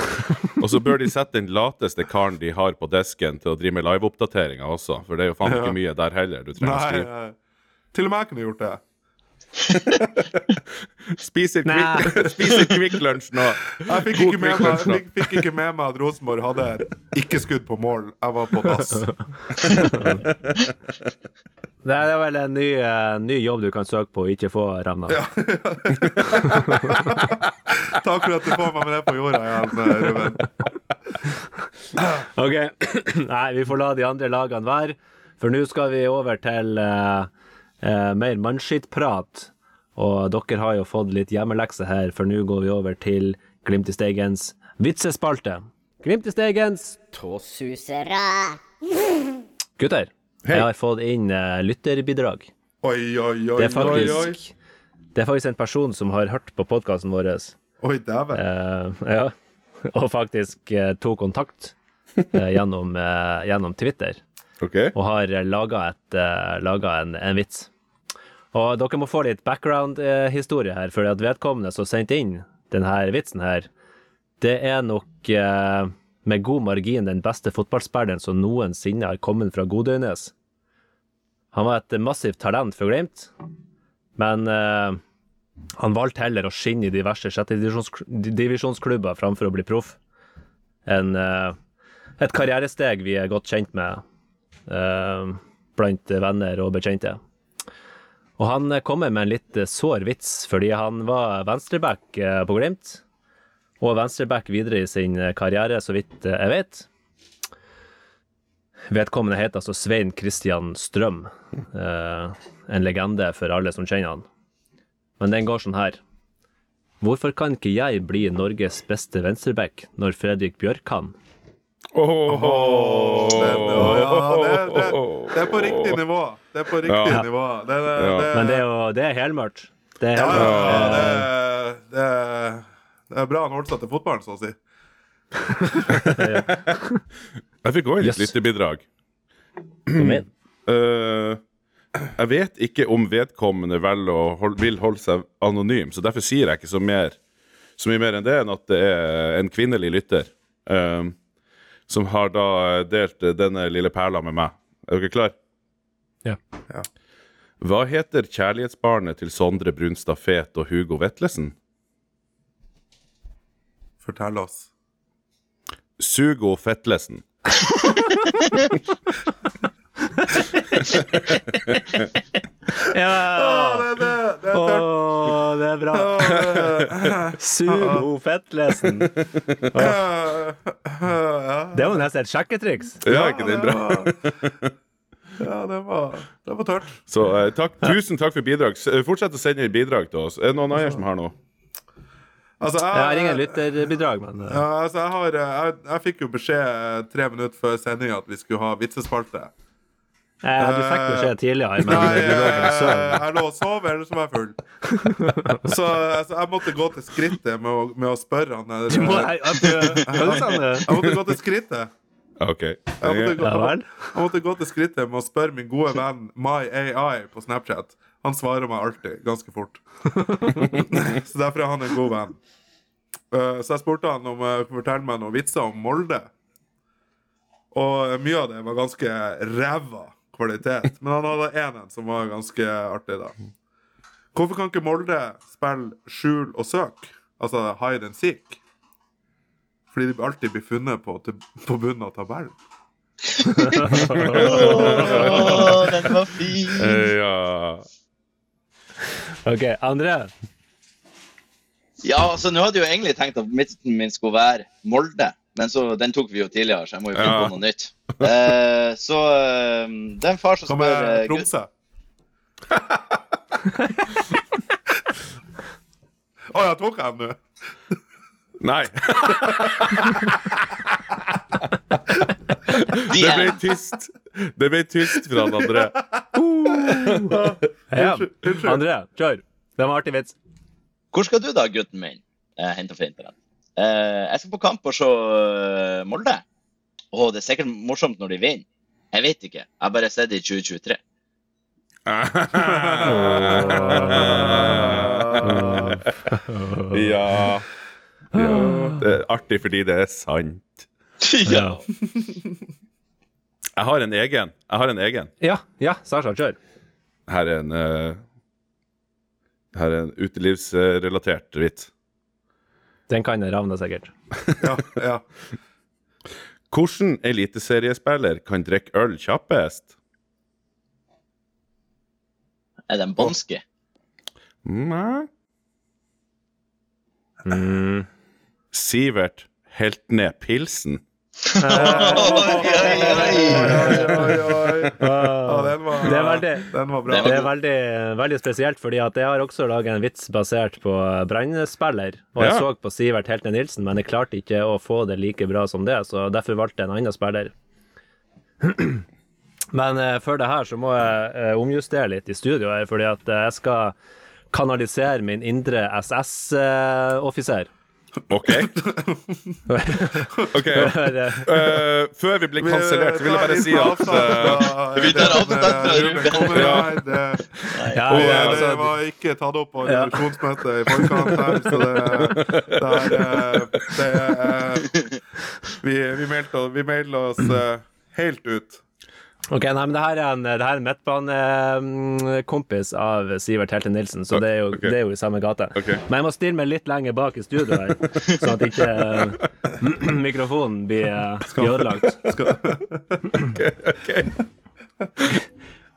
Og så bør de sette den lateste karen de har på desken til å drive med liveoppdateringer også, for det er jo faen ikke mye der heller du trenger å skrive.
Til og med jeg kunne gjort det.
Spiser. Kvikk, spiser Kvikk Lunsj nå.
Jeg fikk ikke, med meg, fikk, fikk ikke med meg at Rosenborg hadde ikke skudd på mål. Jeg var på dass.
Det er vel en ny, uh, ny jobb du kan søke på og ikke få, Ravna.
Takk for at du får meg med det på jorda igjen, Ruben.
Ok, nei, vi får la de andre lagene være, for nå skal vi over til eh, eh, mer mannskittprat. Og dere har jo fått litt hjemmelekse her, for nå går vi over til Glimt i Steigens vitsespalte. Glimt i Steigens
Tåsusere.
Gutter, jeg har fått inn eh, lytterbidrag.
Oi, oi, oi,
Det er
oi, oi.
faktisk, det er faktisk en person som har hørt på podkasten vår.
Oi, dæven.
Eh, ja. Og faktisk eh, tok kontakt eh, gjennom, eh, gjennom Twitter.
Okay.
og har laga uh, en, en vits. Og dere må få litt background-historie her, for at vedkommende som sendte inn denne vitsen her, det er nok eh, med god margin den beste fotballspilleren som noensinne har kommet fra Godøynes. Han var et massivt talent for Glimt, men eh, han valgte heller å skinne i diverse sjettedivisjonsklubber framfor å bli proff. En, eh, et karrieresteg vi er godt kjent med eh, blant venner og bekjente. Og han eh, kommer med en litt eh, sår vits, fordi han var venstreback eh, på Glimt. Og venstreback videre i sin karriere, så vidt jeg vet. Vedkommende heter altså Svein Christian Strøm. En legende for alle som kjenner han. Men den går sånn her. Hvorfor kan ikke jeg bli Norges beste venstreback når Fredrik
Den, ja, det, det, det er på riktig nivå. Det er på riktig
Ja.
nivå. Det, det,
Ja.
det,
Men det er jo det er helmørkt. Det er
ja,
helmørkt.
ja, det, det, det er bra han holdt seg til fotballen, så å si.
Jeg fikk òg et
Yes.
lyttebidrag.
Kom inn.
Eh, jeg vet ikke om vedkommende hold, vil holde seg anonym, så derfor sier jeg ikke så, mer, så mye mer enn det enn at det er en kvinnelig lytter eh, som har da delt denne lille perla med meg. Er dere klar?
Ja.
Ja.
Hva heter kjærlighetsbarnet til Sondre Brunstad Fet og Hugo Vetlesen?
Fortell oss.
Sugo Fetlesen.
Ja!
det, det, det er tørt.
Åh, det er bra.
Ja,
Sumo Fettlesen.
ja, ja.
Det var nesten et sjekketriks.
Ja, ikke det bra?
Ja, det var, det var tørt.
Så eh, takk, tusen takk for bidrag. Eh, Fortsett å sende inn bidrag til oss. Er det noen andre som har noe?
Altså,
Jeg har ingen lytterbidrag, men eh,
Ja, altså, jeg, har, eh, jeg, jeg fikk jo beskjed tre minutter før sending at vi skulle ha vitsespalte.
Eh, Du fikk beskjed tidligere, men
Nei, jeg, jeg lå og sov, eller så var jeg full. Så altså, jeg måtte gå til skrittet med å, med å spørre han Eller,
Du må jeg, jeg?
Jeg måtte gå til skrittet.
OK.
Jeg måtte, gå, jeg måtte gå til skrittet med å spørre min gode venn MyAI på Snapchat. Han svarer meg alltid ganske fort. så derfor er han en god venn. Eh, så jeg spurte han om å fortelle meg noen vitser om Molde. Og mye av det var ganske ræva kvalitet. Men han hadde én en som var ganske artig, da. Hvorfor kan ikke Molde spille skjul og søk? Altså hide and seek? Fordi de alltid blir funnet på, på bunnen av tabellen.
Å, den var fin!
Ja.
OK, André.
Ja, altså, nå hadde jeg jo egentlig tenkt at midten min skulle være Molde. Men så, den tok vi jo tidligere, så jeg må jo finne
Ja.
på noe nytt. Eh, så eh, det er en far som
Hva
spør
med
eh, Gud-
Tromsø? Å ja, tok jeg den nå?
Nei. Det ble tyst. Det ble tyst fra den andre.
Ja.
Unnskyld, unnskyld.
André, kjør. Det var en artig vits.
Hvor skal du da, gutten min? Eh, Hente fra internett. Eh, jeg skal på kamp og se eh, Molde. Og det er sikkert morsomt når de vinner. Jeg vet ikke. Jeg har bare sett det i 2023.
ja. ja. Det er artig fordi det er sant.
Ja.
Jeg har en egen. Jeg har en egen.
Ja, ja, Sasha, kjør.
Her er en uh, Her er en utelivsrelatert vits.
Den kan jeg Ravne sikkert.
Ja, ja.
Hvordan eliteseriespiller kan drikke øl kjappest?
Er den en?
Nei.
Mm.
Sivert helt ned pilsen.
Er veldig-
Det
er veldig, veldig spesielt, fordi at jeg har også laget en vits basert på Brann-spiller. Og jeg
Ja.
så på Sivert Heltne Nilsen, men jeg klarte ikke å få det like bra som det, så derfor valgte jeg en annen spiller. Men uh, før det her så må jeg uh, omjustere litt i studio her, fordi at uh, jeg skal kanalisere min indre SS-offiser.
OK. Ok, Uh, Før vi blir kansellert, vil jeg bare si at uh,
Vi tar avstand fra Ruben.
Det,
Ja,
det,
altså,
var ikke tatt opp på
Ja.
i forkant her, så det, det er eh, det, er- vi, vi, meldte, oss- vi meldte oss helt ut.
Ok, nei, men det her er en, det her er en midtbanekompis av Sivert Helte Nilsen, så det er, jo,
okay.
det er jo i samme gate.
Okay.
Men jeg må stille meg litt lenger bak i studio her, sånn at ikke eh, mikrofonen blir, eh, blir ødelagt.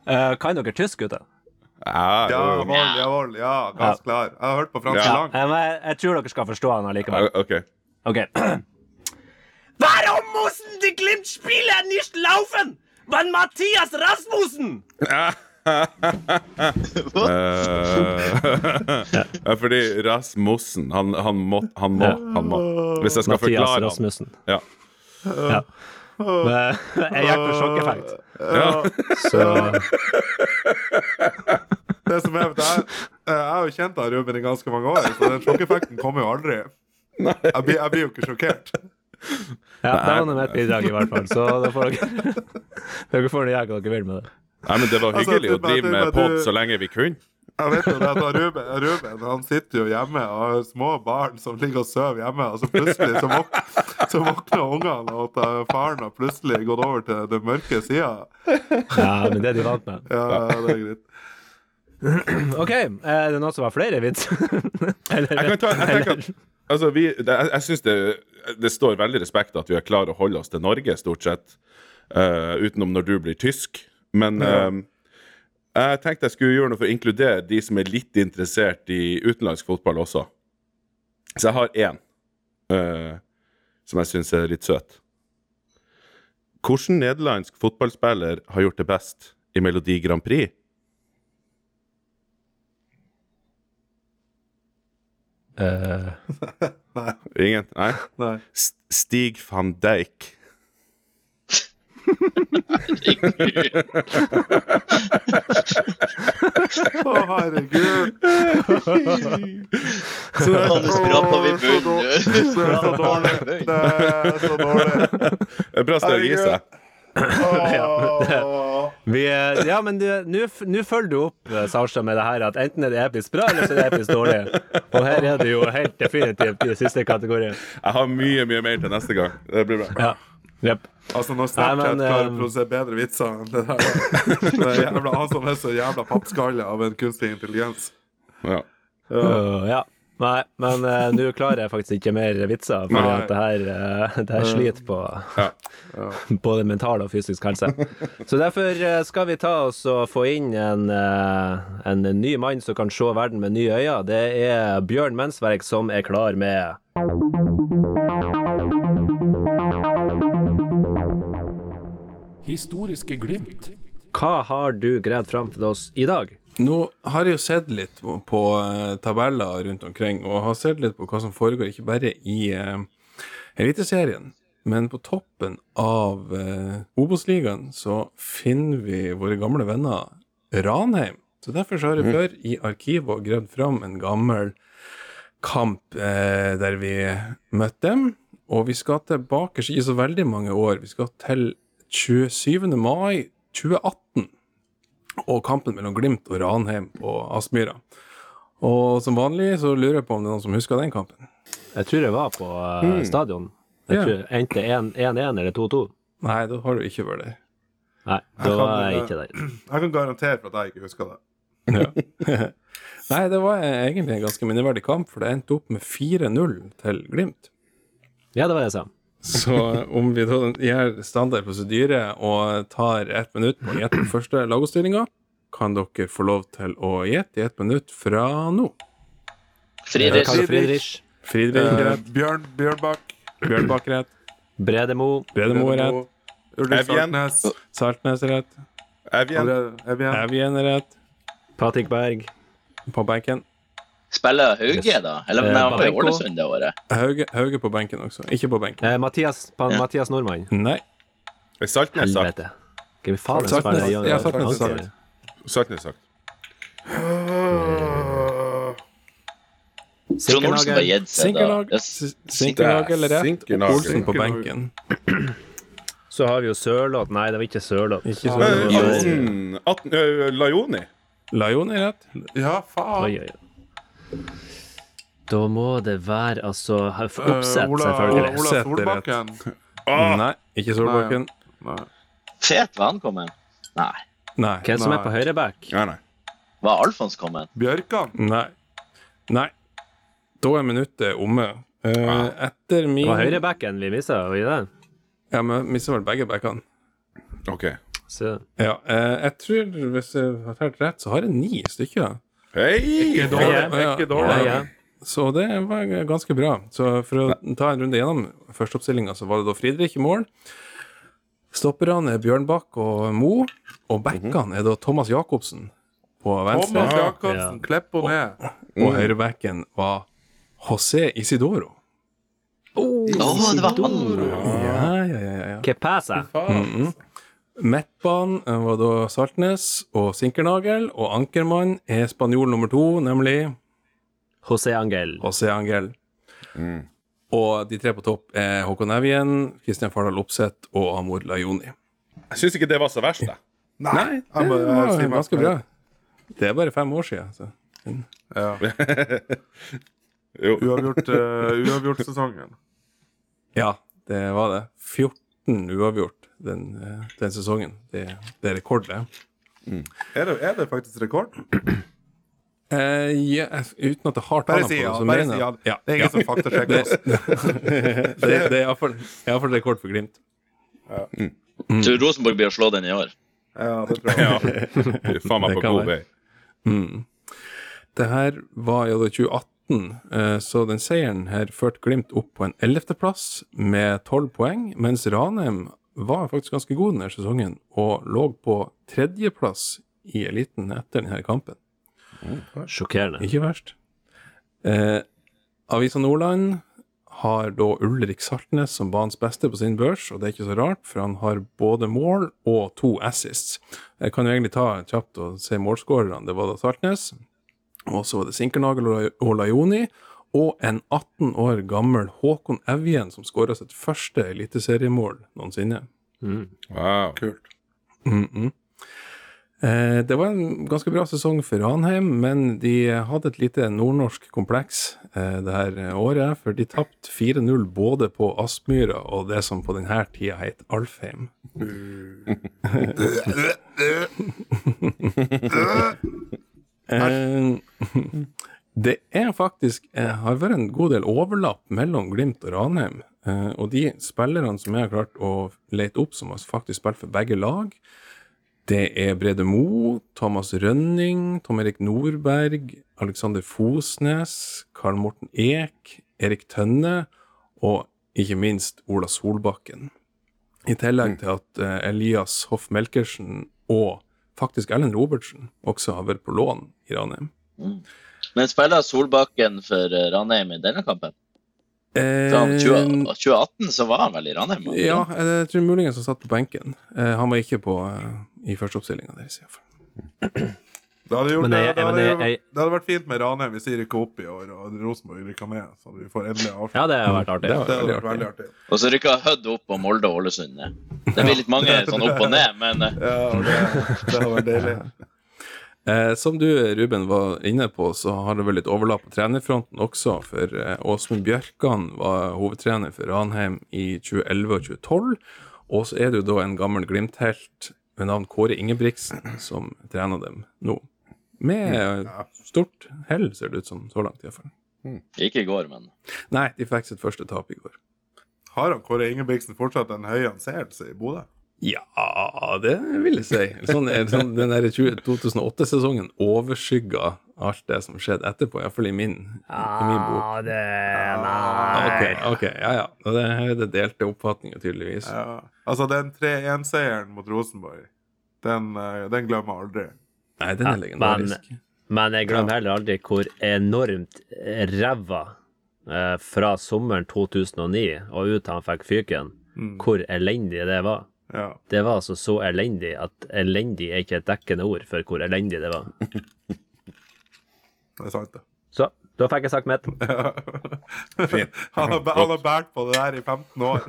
Eh, kan dere tysk, gutter?
ja,
Ja, ja, ja, ganske klar. Jeg har hørt på fransk
Ja.
lang.
Men jeg, jeg tror dere skal forstå han allikevel.
Ok.
Ok. Warum mussten die Glimt-Spieler nicht laufen, wenn Mathias Rasmussen
Eh, ja, fordi Rasmussen Han, han må, han må, han må. Hvis jeg skal
Mathias
forklare Mathias
Rasmussen.
Ja.
Ja. Men Jeg gikk for sjokkeffekt.
Ja.
Så
Det som er, vet du, jeg, jeg har jo kjent Ruben i ganske mange år, så den sjokkeffekten kommer jo aldri. Jeg blir, jeg blir jo ikke sjokkert.
ja, det var nå mitt bidrag, i hvert fall. Så da får dere Dere får hva dere vil med det.
Nei, men det var
Altså,
hyggelig å
du- å
drive med pod så lenge vi kunne.
Jeg vet jo det at Ruben, Ruben han sitter jo hjemme og har små barn som ligger og sover hjemme, og så plutselig så, våk, så våkner ungene, og at eh, faren har plutselig gått over til den mørke sida.
Ja, men det er de vant med.
Ja, det er greit.
OK, er det noen som har flere vits? Eller,
Jeg kan ta, jeg tenker at altså, vi, det, Jeg, jeg syns det, det står veldig respekt at vi er klare å holde oss til Norge, stort sett. Uh, utenom når du blir tysk. Men
Ja.
uh, jeg tenkte jeg skulle gjøre noe for å inkludere de som er litt interessert i utenlandsk fotball også. Så jeg har én uh, som jeg syns er litt søt. Hvilken nederlandsk fotballspiller har gjort det best i Melodi Grand Prix?
Eh,
Ingen? Nei?
Nei.
Stig van Dijk.
Å, herregud.
Så det,
vi
Så dårlig. er så dårlig. Det er så dårlig.
det er bra steg
Åh.
vi, eh, ja, men du- nå følger du opp eh, med det her at enten er det episk bra, eller så er det episk dårlig. Og her er det jo helt definitivt i siste kategori.
Jeg har mye, mye mer til neste gang. Det blir bra.
Ja. Yep.
Altså, når
Nei,
Snapchat
men,
klarer
eh,
å produsere bedre vitser enn det der det er jævla, Han som er så jævla pappskalle av en kunstig intelligens.
Ja.
Uh, ja. Nei, men uh, nå klarer jeg faktisk ikke mer vitser,
for
at det her, uh, det her sliter på
Ja.
både mental og fysisk helse. Så derfor eh, skal vi ta oss og få inn en, uh, en ny mann som kan se verden med nye øyne. Det er Bjørn Mensverk som er klar med
Historiske glimt.
Hva har du greid fram til oss i dag?
Nå har jeg jo sett litt på, på eh, tabeller rundt omkring, og har sett litt på hva som foregår, ikke bare i uh, Eliteserien, men på toppen av uh, Obos-ligaen så finner vi våre gamle venner Ranheim. Så derfor så har jeg før i arkivet og gravd fram en gammel kamp uh, der vi møtte dem, og vi skal tilbake ikke så veldig mange år. Vi skal til 27. mai 2018 og kampen mellom Glimt og Ranheim på Aspmyra. Og som vanlig så lurer jeg på om det er noen som husker den kampen.
Jeg tror jeg var på eh, stadion. Jeg
Ja.
tror Endte 1-1 eller 2-2.
Nei, da har du ikke vært der.
Nei, da
kan,
var jeg
eh,
ikke der.
Jeg kan garantere for at jeg ikke husker det.
Nei, det var egentlig en ganske minneverdig kamp, for det endte opp med 4-0 til Glimt.
Ja, det var det jeg sa.
Så om vi da gjør standard prosedyre og tar ett minutt på å gjette den første lagoppstillinga, kan dere få lov til å gjette i ett minutt fra nå.
Friedrich.
Friedrich,
Friedrich
Eh, Bjørn Bjørnbakk.
Bjørnbakk rett,
Bredemo,
Bredemo er rett,
Evjen.
Saltnes.
Er rett,
Evjen.
Evjen.
Evjen er rett,
Patrick Berg,
på benken.
Spiller Hauge, da? Eller
Eh,
nei, han var i Ålesund det året.
Hauge, Hauge på benken også, ikke på benken.
eh, Mathias, pa,
Ja.
Mathias Nordmann.
Nei.
Saltnes sagt?
Hva faen er det
Saltnes- ja, Saltnes sagt.
Saltnes sagt.
Trond Olsen har gitt seg, da.
Sinkernagel, eller er rett. Olsen på benken.
Så har vi jo Sørloth. Nei, det var ikke Sørloth.
Eh,
så
Jo.
18, 18 eh, Lajoni.
Er rett.
Ja, faen.
Da må det være altså Oppsett,
uh, Ola,
selvfølgelig.
Ola. Solbakken.
Ah,
Nei, ikke Solbakken.
Fet var han kommet? Nei.
Nei.
Hvem som er
på
på høyreback?
Nei, nei.
Var Alfons kommet?
Bjørkan.
Nei. Nei. Da er minuttet omme. Eh, etter min
Det var høyrebacken vi mista, var det det?
Ja, vi mista vel begge backene.
OK.
Så.
Ja, uh, jeg tror, hvis jeg har talt rett, så har jeg ni stykker.
Hei!
Ikke dårlig. Ikke dårlig.
ja.
Så det var ganske bra. Så for å ta en runde gjennom førsteoppstillinga, så var det da Fridrik i mål. Stopperne er Bjørnbakk og Mo. Og backene er da Thomas Jacobsen på venstre.
Thomas
Ja.
Jacobsen, klepp og ned.
Og høyrebacken var José Isidoro.
Å, det var han!
Ja, ja, ja. ja.
Que pasa?
Mhm. Midtbanen eh, var da Saltnes og Sinkernagel, og ankermann er spanjol nummer to, nemlig
José Angel.
José Angel.
Mm.
Og de tre på topp er Håkon Evjen, Kristian Fardal Opseth og Amor Lajoni.
Jeg syns ikke det var så verst, da.
Nei, det
jeg må-
var
meg
ganske bra. Det er bare fem år siden. Så.
Ja.
Jo.
Uavgjort, uh, uavgjort-sesongen.
Ja, det var det. 14 uavgjort den, eh, den sesongen. Det, det er rekord, det.
Er det, er det faktisk rekord?
Uh, ja, uten at det har tallene
si
på
ja.
det, så
Bare
mener
si ja.
jeg ja.
Det er ingen som faktasjekker oss.
det, det er iallfall rekord for Glimt.
Tror Rosenborg blir å slå den i år.
Ja, det tror jeg.
Ja. Faen meg på god vei.
Mm. Det her var jo da 2018, eh, så den seieren her førte Glimt opp på en 11.-plass med 12 poeng, mens Ranheim var faktisk ganske god denne sesongen og lå på tredjeplass i eliten etter denne kampen.
Sjokkerende.
Ikke verst. Eh, Avisa Nordland har da Ulrik Saltnes som banens beste på sin børs, og det er ikke så rart, for han har både mål og to assists. Jeg kan jo egentlig ta kjapt og se målskårerne. Det var da Saltnes, og så var det Sinkernagel og Laioni Lajoni, og en 18 år gammel Håkon Evjen som skåra sitt første eliteseriemål noensinne.
Mm.
Wow.
Kult.
Mm Eh, det var en ganske bra sesong for Ranheim, men de hadde et lite nordnorsk kompleks eh, det her året, for de tapte 4-0 både på Aspmyra og det som på denne tida het Alfheim. Eh, det er faktisk eh, har vært en god del overlapp mellom Glimt og Ranheim. Eh, og de spillerne som jeg har klart å lete opp, som har faktisk spilt for begge lag, det er Brede Mo, Thomas Rønning, Tom Erik Nordberg, Alexander Fosnes, Karl Morten Eek, Erik Tønne og ikke minst Ola Solbakken. I tillegg til at eh, Elias Hoff Melkersen og faktisk Erlend Robertsen også har vært på lån i Ranheim.
Men spiller Solbakken for eh, Ranheim i denne kampen?
Eh,
Fra 20, 2018 så var han vel i Ranheim?
ja, jeg tror muligens han satt på benken. Eh, han var ikke på, eh, i førsteoppstillinga deres. i.
Det hadde, gjort, det,
jeg-
det, hadde,
jeg- jeg-
det hadde vært fint med Ranheim hvis de rykker opp i år, og Rosenborg rykker med. Så vi får endelig avslutning.
Ja, det har vært artig.
Det
hadde vært veldig
artig.
artig.
Og så rykka Hødd opp og Molde og Ålesund ned. Det blir litt mange sånn opp og ned, men eh,
Ja, det, det hadde vært deilig.
Eh, som du, Ruben, var inne på, så har det vel litt overlapp på trenerfronten også. For eh, Åsmund Bjørkan var hovedtrener for Ranheim i 2011 og 2012. Og så er det jo da en gammel Glimt-helt ved navn Kåre Ingebrigtsen som trener dem nå. Med stort hell, ser det ut som, så langt iallfall.
ikke i går, men
Nei, de fikk sitt første tap i går.
Har han Kåre Ingebrigtsen fortsatt en høy anseelse i Bodø?
Ja, det vil jeg si. Sånn, er- sånn, den der 2008-sesongen overskygga alt det som skjedde etterpå, iallfall i min, i min bok.
Ja, det
nei. Ok, ok, ja ja. Og det er det delte oppfatninger, tydeligvis.
Ja. Altså, den 3-1-seieren mot Rosenborg, den, eh, den glemmer jeg aldri.
Nei, den er legendarisk.
Men jeg glemmer heller aldri hvor enormt ræva eh, fra sommeren 2009 og ut til han fikk fyken,
Mm.
hvor elendig det var.
Ja.
Det var altså så elendig at elendig er ikke et dekkende ord for hvor elendig det var.
Det er sant, det.
Så Da fikk jeg sagt mitt.
Han har, han har båret på det der i 15 år.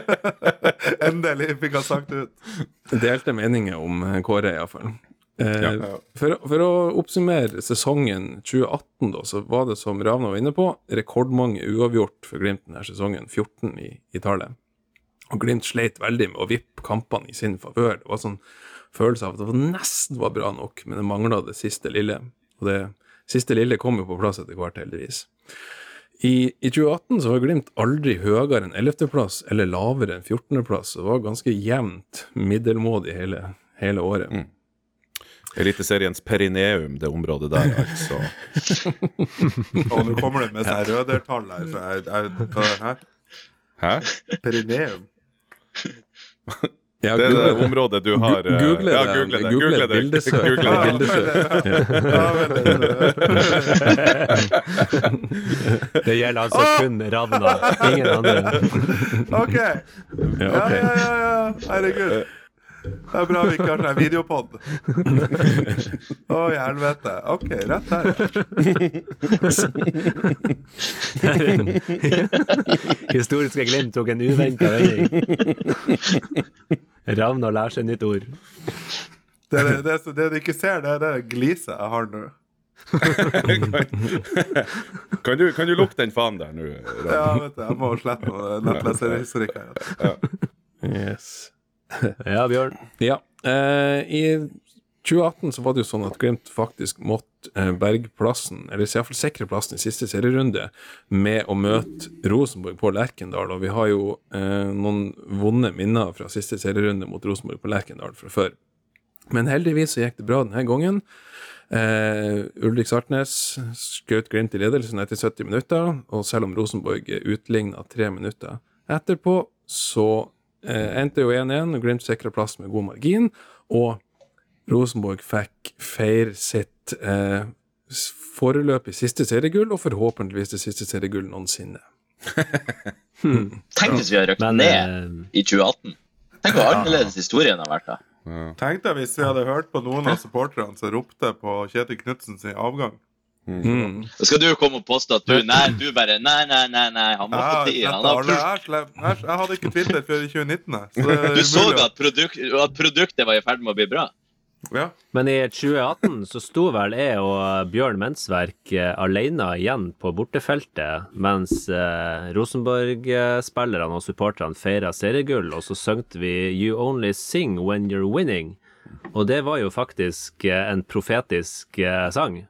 Endelig fikk han sagt det ut.
Delte meninger om eh, Kåre, iallfall. Eh,
Ja.
for, for å oppsummere sesongen 2018, da, så var det som Ravna var inne på, rekordmange uavgjort for Glimt denne sesongen. 14 i, i tallet. Og Glimt sleit veldig med å vippe kampene i sin favør. Det var sånn følelse av at det var nesten var bra nok, men det mangla det siste lille. Og det siste lille kom jo på plass etter hvert, heldigvis. I, I 2018 så var Glimt aldri høyere enn 11.-plass eller lavere enn 14.-plass. Det var ganske jevnt middelmådig hele, hele året.
Eliteseriens perineum, det området der, altså.
Og nå kommer det med sånn rødertall her. Så jeg, jeg, hva er det her?
Hæ?
Perineum.
Ja,
Det er det området du har eh,
Google
ja,
det.
google det.
Google
Google det.
bildesøk.
Google det.
bildesøk.
Det gjelder altså kun Ravna, ingen andre.
OK.
Ja,
Ja, ja, ja, ja. Herregud. Det er bra vi ikke har sånn videopod. Å, oh, helvete. OK, rett her.
Historiske Glimt tok en uventa vending. Ravna lærer seg nytt ord.
Det, det, det, det du ikke ser, det er det gliset jeg har nå.
Kan du, kan du lukte den faen der nå?
Ja, vet du, jeg må slette noe nettleserhistorikk her.
Yes.
Ja, Bjørn.
Ja. Eh, I 2018 så var det jo sånn at Glimt faktisk måtte eh, berge plassen, eller iallfall sikre plassen i siste serierunde, med å møte Rosenborg på Lerkendal. Og vi har jo eh, noen vonde minner fra siste serierunde mot Rosenborg på Lerkendal fra før. Men heldigvis så gikk det bra denne gangen. Eh, Ulrik Sartnes skjøt Glimt i ledelsen etter 70 minutter, og selv om Rosenborg utligna tre minutter etterpå, så endte jo 1-1, og Glimt sikra plass med god margin, og Rosenborg fikk feire sitt eh, foreløpig siste seriegull, og forhåpentligvis det siste seriegull noensinne.
Tenk hvis vi hadde røkt
Men
ned
eh,
i 2018. Tenk hvor annerledes historien har vært da.
Tenk deg hvis vi hadde hørt på noen av supporterne som ropte på Kjetil Knutsen sin avgang.
Mm.
Så skal du komme og påstå at du Nei, du bare Nei, nei, nei, nei han må på
Jeg,
tid. Han har
jeg, hadde ikke Twitter før i 2019. Så
du så at, produk at produktet var i ferd med å bli bra.
Ja.
Men i 2018 så sto vel jeg og Bjørn Mensverk eh, alene igjen på bortefeltet, mens eh, Rosenborg-spillerne og supporterne feira seriegull, og så søngte vi You Only Sing When You're Winning. Og det var jo faktisk eh, en profetisk eh, sang.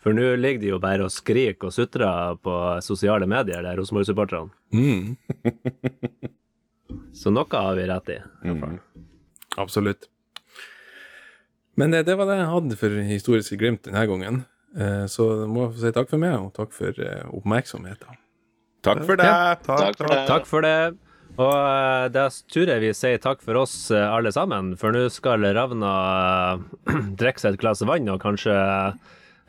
For nå ligger de jo bare og skriker og sutrer på sosiale medier, der Rosenborg-supporterne.
Mm.
Så noe har vi rett i.
Absolutt. Men det, det var det jeg hadde for historiske Glimt denne gangen. Så så jeg må få si takk for meg, og takk for eh, oppmerksomheten.
Takk for det.
Takk for det.
Takk for det. Og eh, da tror jeg vi sier takk for oss eh, alle sammen, for nå skal Ravna eh, drikke seg et glass vann og kanskje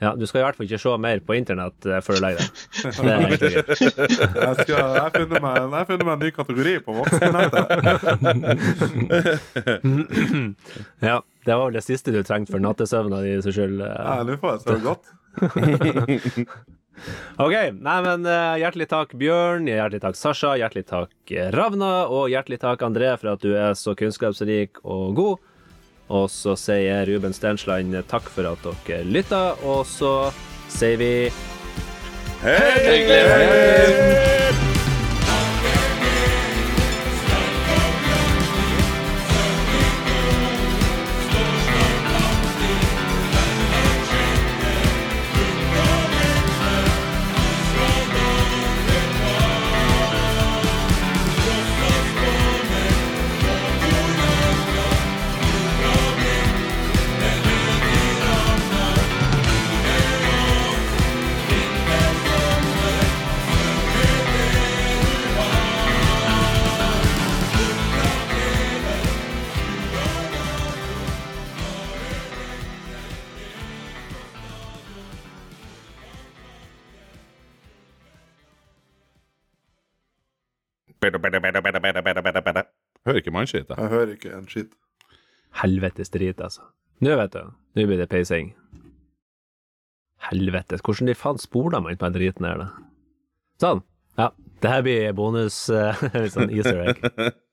Ja, du skal i hvert fall ikke se mer på internett eh, før du legger deg. Det er egentlig greit.
Jeg, skal, jeg har funnet meg, jeg har funnet meg en ny kategori på voksennettet.
Ja, det var vel det siste du trengte for nattesøvna di sin skyld. eh.
Ja, Nå får jeg sove godt.
Ok, nei, men eh, hjertelig takk Bjørn, hjertelig takk Sasha, hjertelig takk Ravna, og hjertelig takk André for at du er så kunnskapsrik og god. Og så sier Ruben Stensland takk for at dere lytta, og så sier vi
Hyggelig.
Hører ikke mannskitt, da.
Jeg hører ikke en skitt.
helvetes drit, altså. Nå vet du, nå blir det peising. Helvetes, hvordan de faen spoler man på den driten her, da? Sånn. Ja. Det her blir bonus, uh, sånn easter egg.